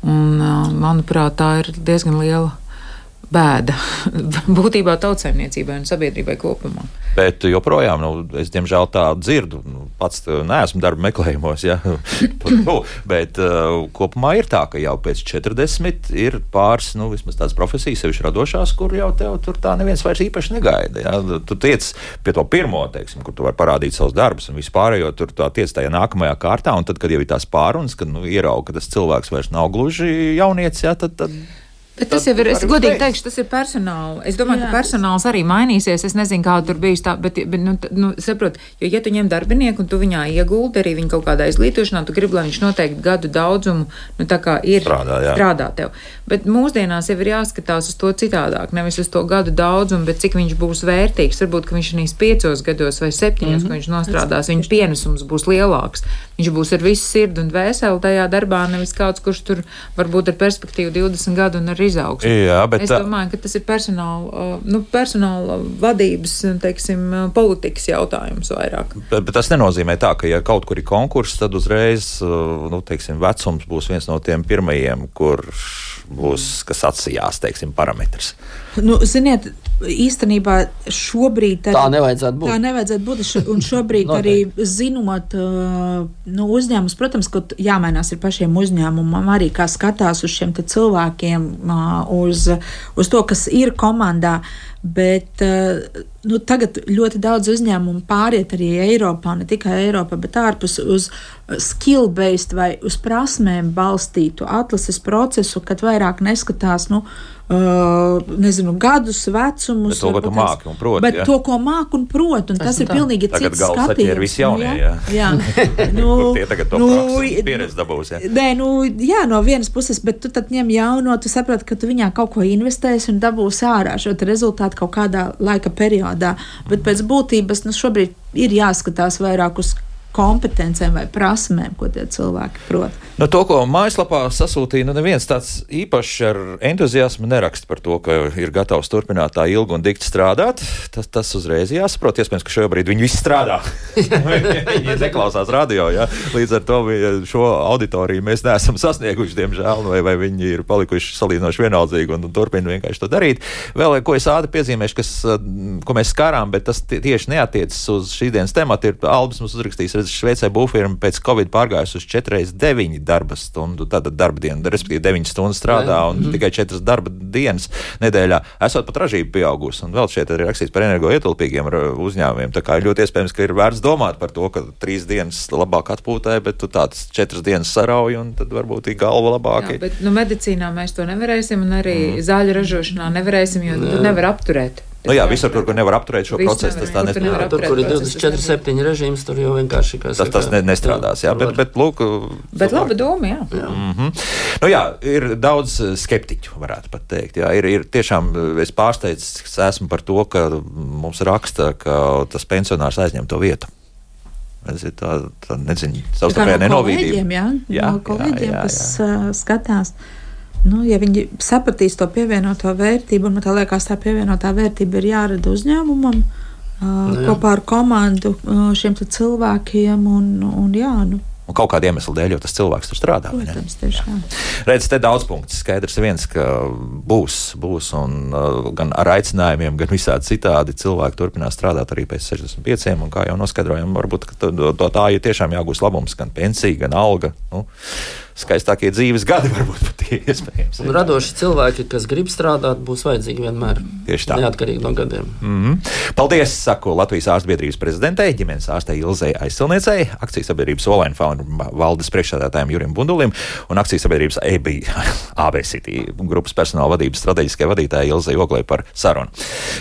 Speaker 4: Un, manuprāt, tā ir diezgan liela bēda [LAUGHS] būtībā tautsēmniecībai un sabiedrībai kopumā.
Speaker 1: Bet joprojām, nu, es diemžēl tā dzirdu, nu, pats neesmu darba meklējumos, ja, [LAUGHS] nu, bet uh, kopumā ir tā, ka jau pēc 40 ir pāris, nu, vismaz tādas profesijas, sevišķi radošās, kur jau tev tur tā neviens vairs īpaši negaida. Ja. Tu tiec pie to pirmo, teiksim, kur tu vari parādīt savus darbus un vispārējo, tur tā tiec tajā nākamajā kārtā, un tad, kad jau ir tās pārunas, kad nu, ierauga, ka tas cilvēks vairs nav gluži jaunietis, ja, tad, tad
Speaker 4: Bet tas jau ir, es godīgi teikšu, tas ir personāls. Es domāju, Jā. ka personāls arī mainīsies. Es nezinu, kā tur bijis tā, bet, bet nu, nu, saprot, jo, ja tu ņem darbinieku un tu viņā ieguldi arī viņa kaut kādā izglītošanā, tu gribi, lai viņš noteikti gadu daudzumu, nu, tā kā ir
Speaker 1: strādā, jā.
Speaker 4: strādā tev. Bet mūsdienās jau ir jāskatās uz to citādāk, nevis uz to gadu daudzumu, bet cik viņš būs vērtīgs. Varbūt, ka viņš šīs piecos gados vai septiņos, mm -hmm. ko viņš nostrādās, viņa pienesums būs lielāks. Viņš būs ar visu sirdi un vēseli tajā darbā, nevis kāds, kurš tur varbūt ar perspektīvu 20 gadu un ar izaugsmu.
Speaker 1: Jā, bet
Speaker 4: es domāju, ka tas ir personāla, nu, personāla vadības, teiksim, politikas jautājums vairāk.
Speaker 1: Bet, bet tas nenozīmē tā, ka ja kaut kur ir konkurss, tad uzreiz, nu, teiksim, vecums būs viens no tiem pirmajiem, kur būs, kas atsijās, teiksim, parametrs.
Speaker 3: Nu, ziniet, īstenībā šobrīd
Speaker 2: arī, tā nevajadzētu būt.
Speaker 3: Tā nevajadzētu būt. Un šobrīd [LAUGHS] arī zinot, nu, uzņēmums, protams, ka jāmainās ir pašiem uzņēmumam, arī kā skatās uz šiem cilvēkiem, uz, uz to, kas ir komandā. Bet nu, tagad ļoti daudz uzņēmumu pāriet arī Eiropā, ne tikai Eiropā, bet ārpus uz skill-based vai uz prasmēm balstītu atlases procesu, kad vairāk neskatās. Nu, Uh, nezinu, gadus, vecumus.
Speaker 1: Bet to, ko tu māki un proti.
Speaker 3: Bet ja? to, ko māki un proti, un tas, tas ir tā. pilnīgi
Speaker 1: tagad
Speaker 3: cits skatījums.
Speaker 1: Ir visi jaunie, jā. jā. [LAUGHS] nu, tie tagad to nu, pieredzi dabūs, jā.
Speaker 3: Nē, nu, jā, no vienas puses, bet tu tad ņem jauno, tu saproti, ka tu viņā kaut ko investēsi un dabūsi ārā šo rezultātu kaut kādā laika periodā. Bet pēc būtības, nu, šobrīd ir jāskatās vairāk uz kompetencēm vai prasmēm, ko tie cilvēki prot.
Speaker 1: No to, ko mājaslapā sasūtīja, nu neviens tāds īpašs ar entuziasmu neraksta par to, ka ir gatavs turpināt tā ilgi un dikti strādāt. Tas, tas uzreiz jāsaprot. Iespējams, ka šobrīd viņi visi strādā. [LAUGHS] viņi neklausās radio. Ja? Līdz ar to šo auditoriju mēs neesam sasnieguši, diemžēl, vai, vai viņi ir palikuši salīdzinoši vienaldzīgi un, un turpina vienkārši to darīt. Vēl ko es ātri piezīmēšu, kas, ko mēs skārām, bet tas tieši neatiecas uz šīs dienas tematu, ir Albis mums uzrakstījis Šveicē būvfirma pēc Covid pārgājusi uz 4,9 darba stundu, tātad darba dienu, respektīvi 9 stundas strādā un mm. tikai 4 darba dienas nedēļā. Esot pat ražība pieaugusi, un vēl šeit ir rakstīts par energoietilpīgiem uzņēmumiem. Tā kā ļoti iespējams, ka ir vērts domāt par to, ka trīs dienas labāk atpūtē, bet tu tādas četras dienas sarauj, un tad varbūt ir galva labāk.
Speaker 4: Jā, bet nu, medicīnā mēs to nevarēsim, un arī mm. zāļu ražošanā nevarēsim, jo tu nevar apturēt.
Speaker 1: Nu, jā, visur, kur, kur nevar apturēt šo Visu procesu, tas tā nestrādās.
Speaker 2: Tur, kur ir 24-7 režīms, tur jau vienkārši
Speaker 1: tas, tas ne, nestrādās. Jā, bet, bet, lūk,
Speaker 4: bet laba doma, jā.
Speaker 1: jā. Mm -hmm. nu, jā, ir daudz eh, skeptiķu, varētu pat teikt. Jā, ir, ir tiešām, eh, es pārsteidz esmu par to, ka mums raksta, ka tas pensionārs aizņem to vietu. Es tā, tā nezinu, savstarpēji nenovīdību.
Speaker 3: Jā, jā, no kolēģiem, jā, jā, jā. kas uh, skatās. Nu, ja viņi sapratīs to pievienoto vērtību, un man liekas, tā pievienotā vērtība ir jārada uzņēmumam uh, nu, kopā ar komandu uh, šiem cilvēkiem. Un, un, jā, nu,
Speaker 1: Un kaut kāda iemesla dēļ, jo tas cilvēks tur strādā.
Speaker 3: Protams, tieši tā.
Speaker 1: Redz, te daudz punktu. Skaidrs viens, ka būs, būs un gan ar aicinājumiem, gan visādi citādi cilvēki turpinās strādāt arī pēc 65. Un kā jau noskaidrojam, varbūt to, to tā ir tiešām jāgūst labums, gan pensija, gan alga. Nu, skaistākie dzīves gadi, [LAUGHS] varbūt pat iespējams.
Speaker 2: Un radoši cilvēki, kas grib strādāt, būs vajadzīgi vienmēr.
Speaker 1: Tieši tā.
Speaker 2: Neatkarīgi no gadiem.
Speaker 1: Mm -hmm. Paldies, saku Latvijas ārstbiedrības prezidentei, ģimenes ārstei Ilzei Aizsilniecei, akcijas sabiedrības Olaina Fauna valdes priekšsēdētājiem Jurim Bundulim un akcijas sabiedrības EBI [LAUGHS] AB City grupas personāla vadības strateģiskai vadītājai Ilzei Oglei par sarunu.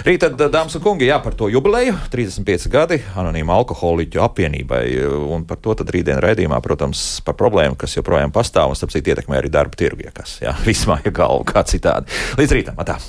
Speaker 1: Rīt, tad, dāmas un kungi, jā, par to jubileju, 35 gadi anonīma alkoholiķu apvienībai, un par to tad rītdien raidījumā, protams, par problēmu, kas joprojām pastāv un, starp citu, ietekmē arī darba tirgu, ja kas, jā, [LAUGHS] vismā, ja galvu kā citādi. Līdz rītam, atā!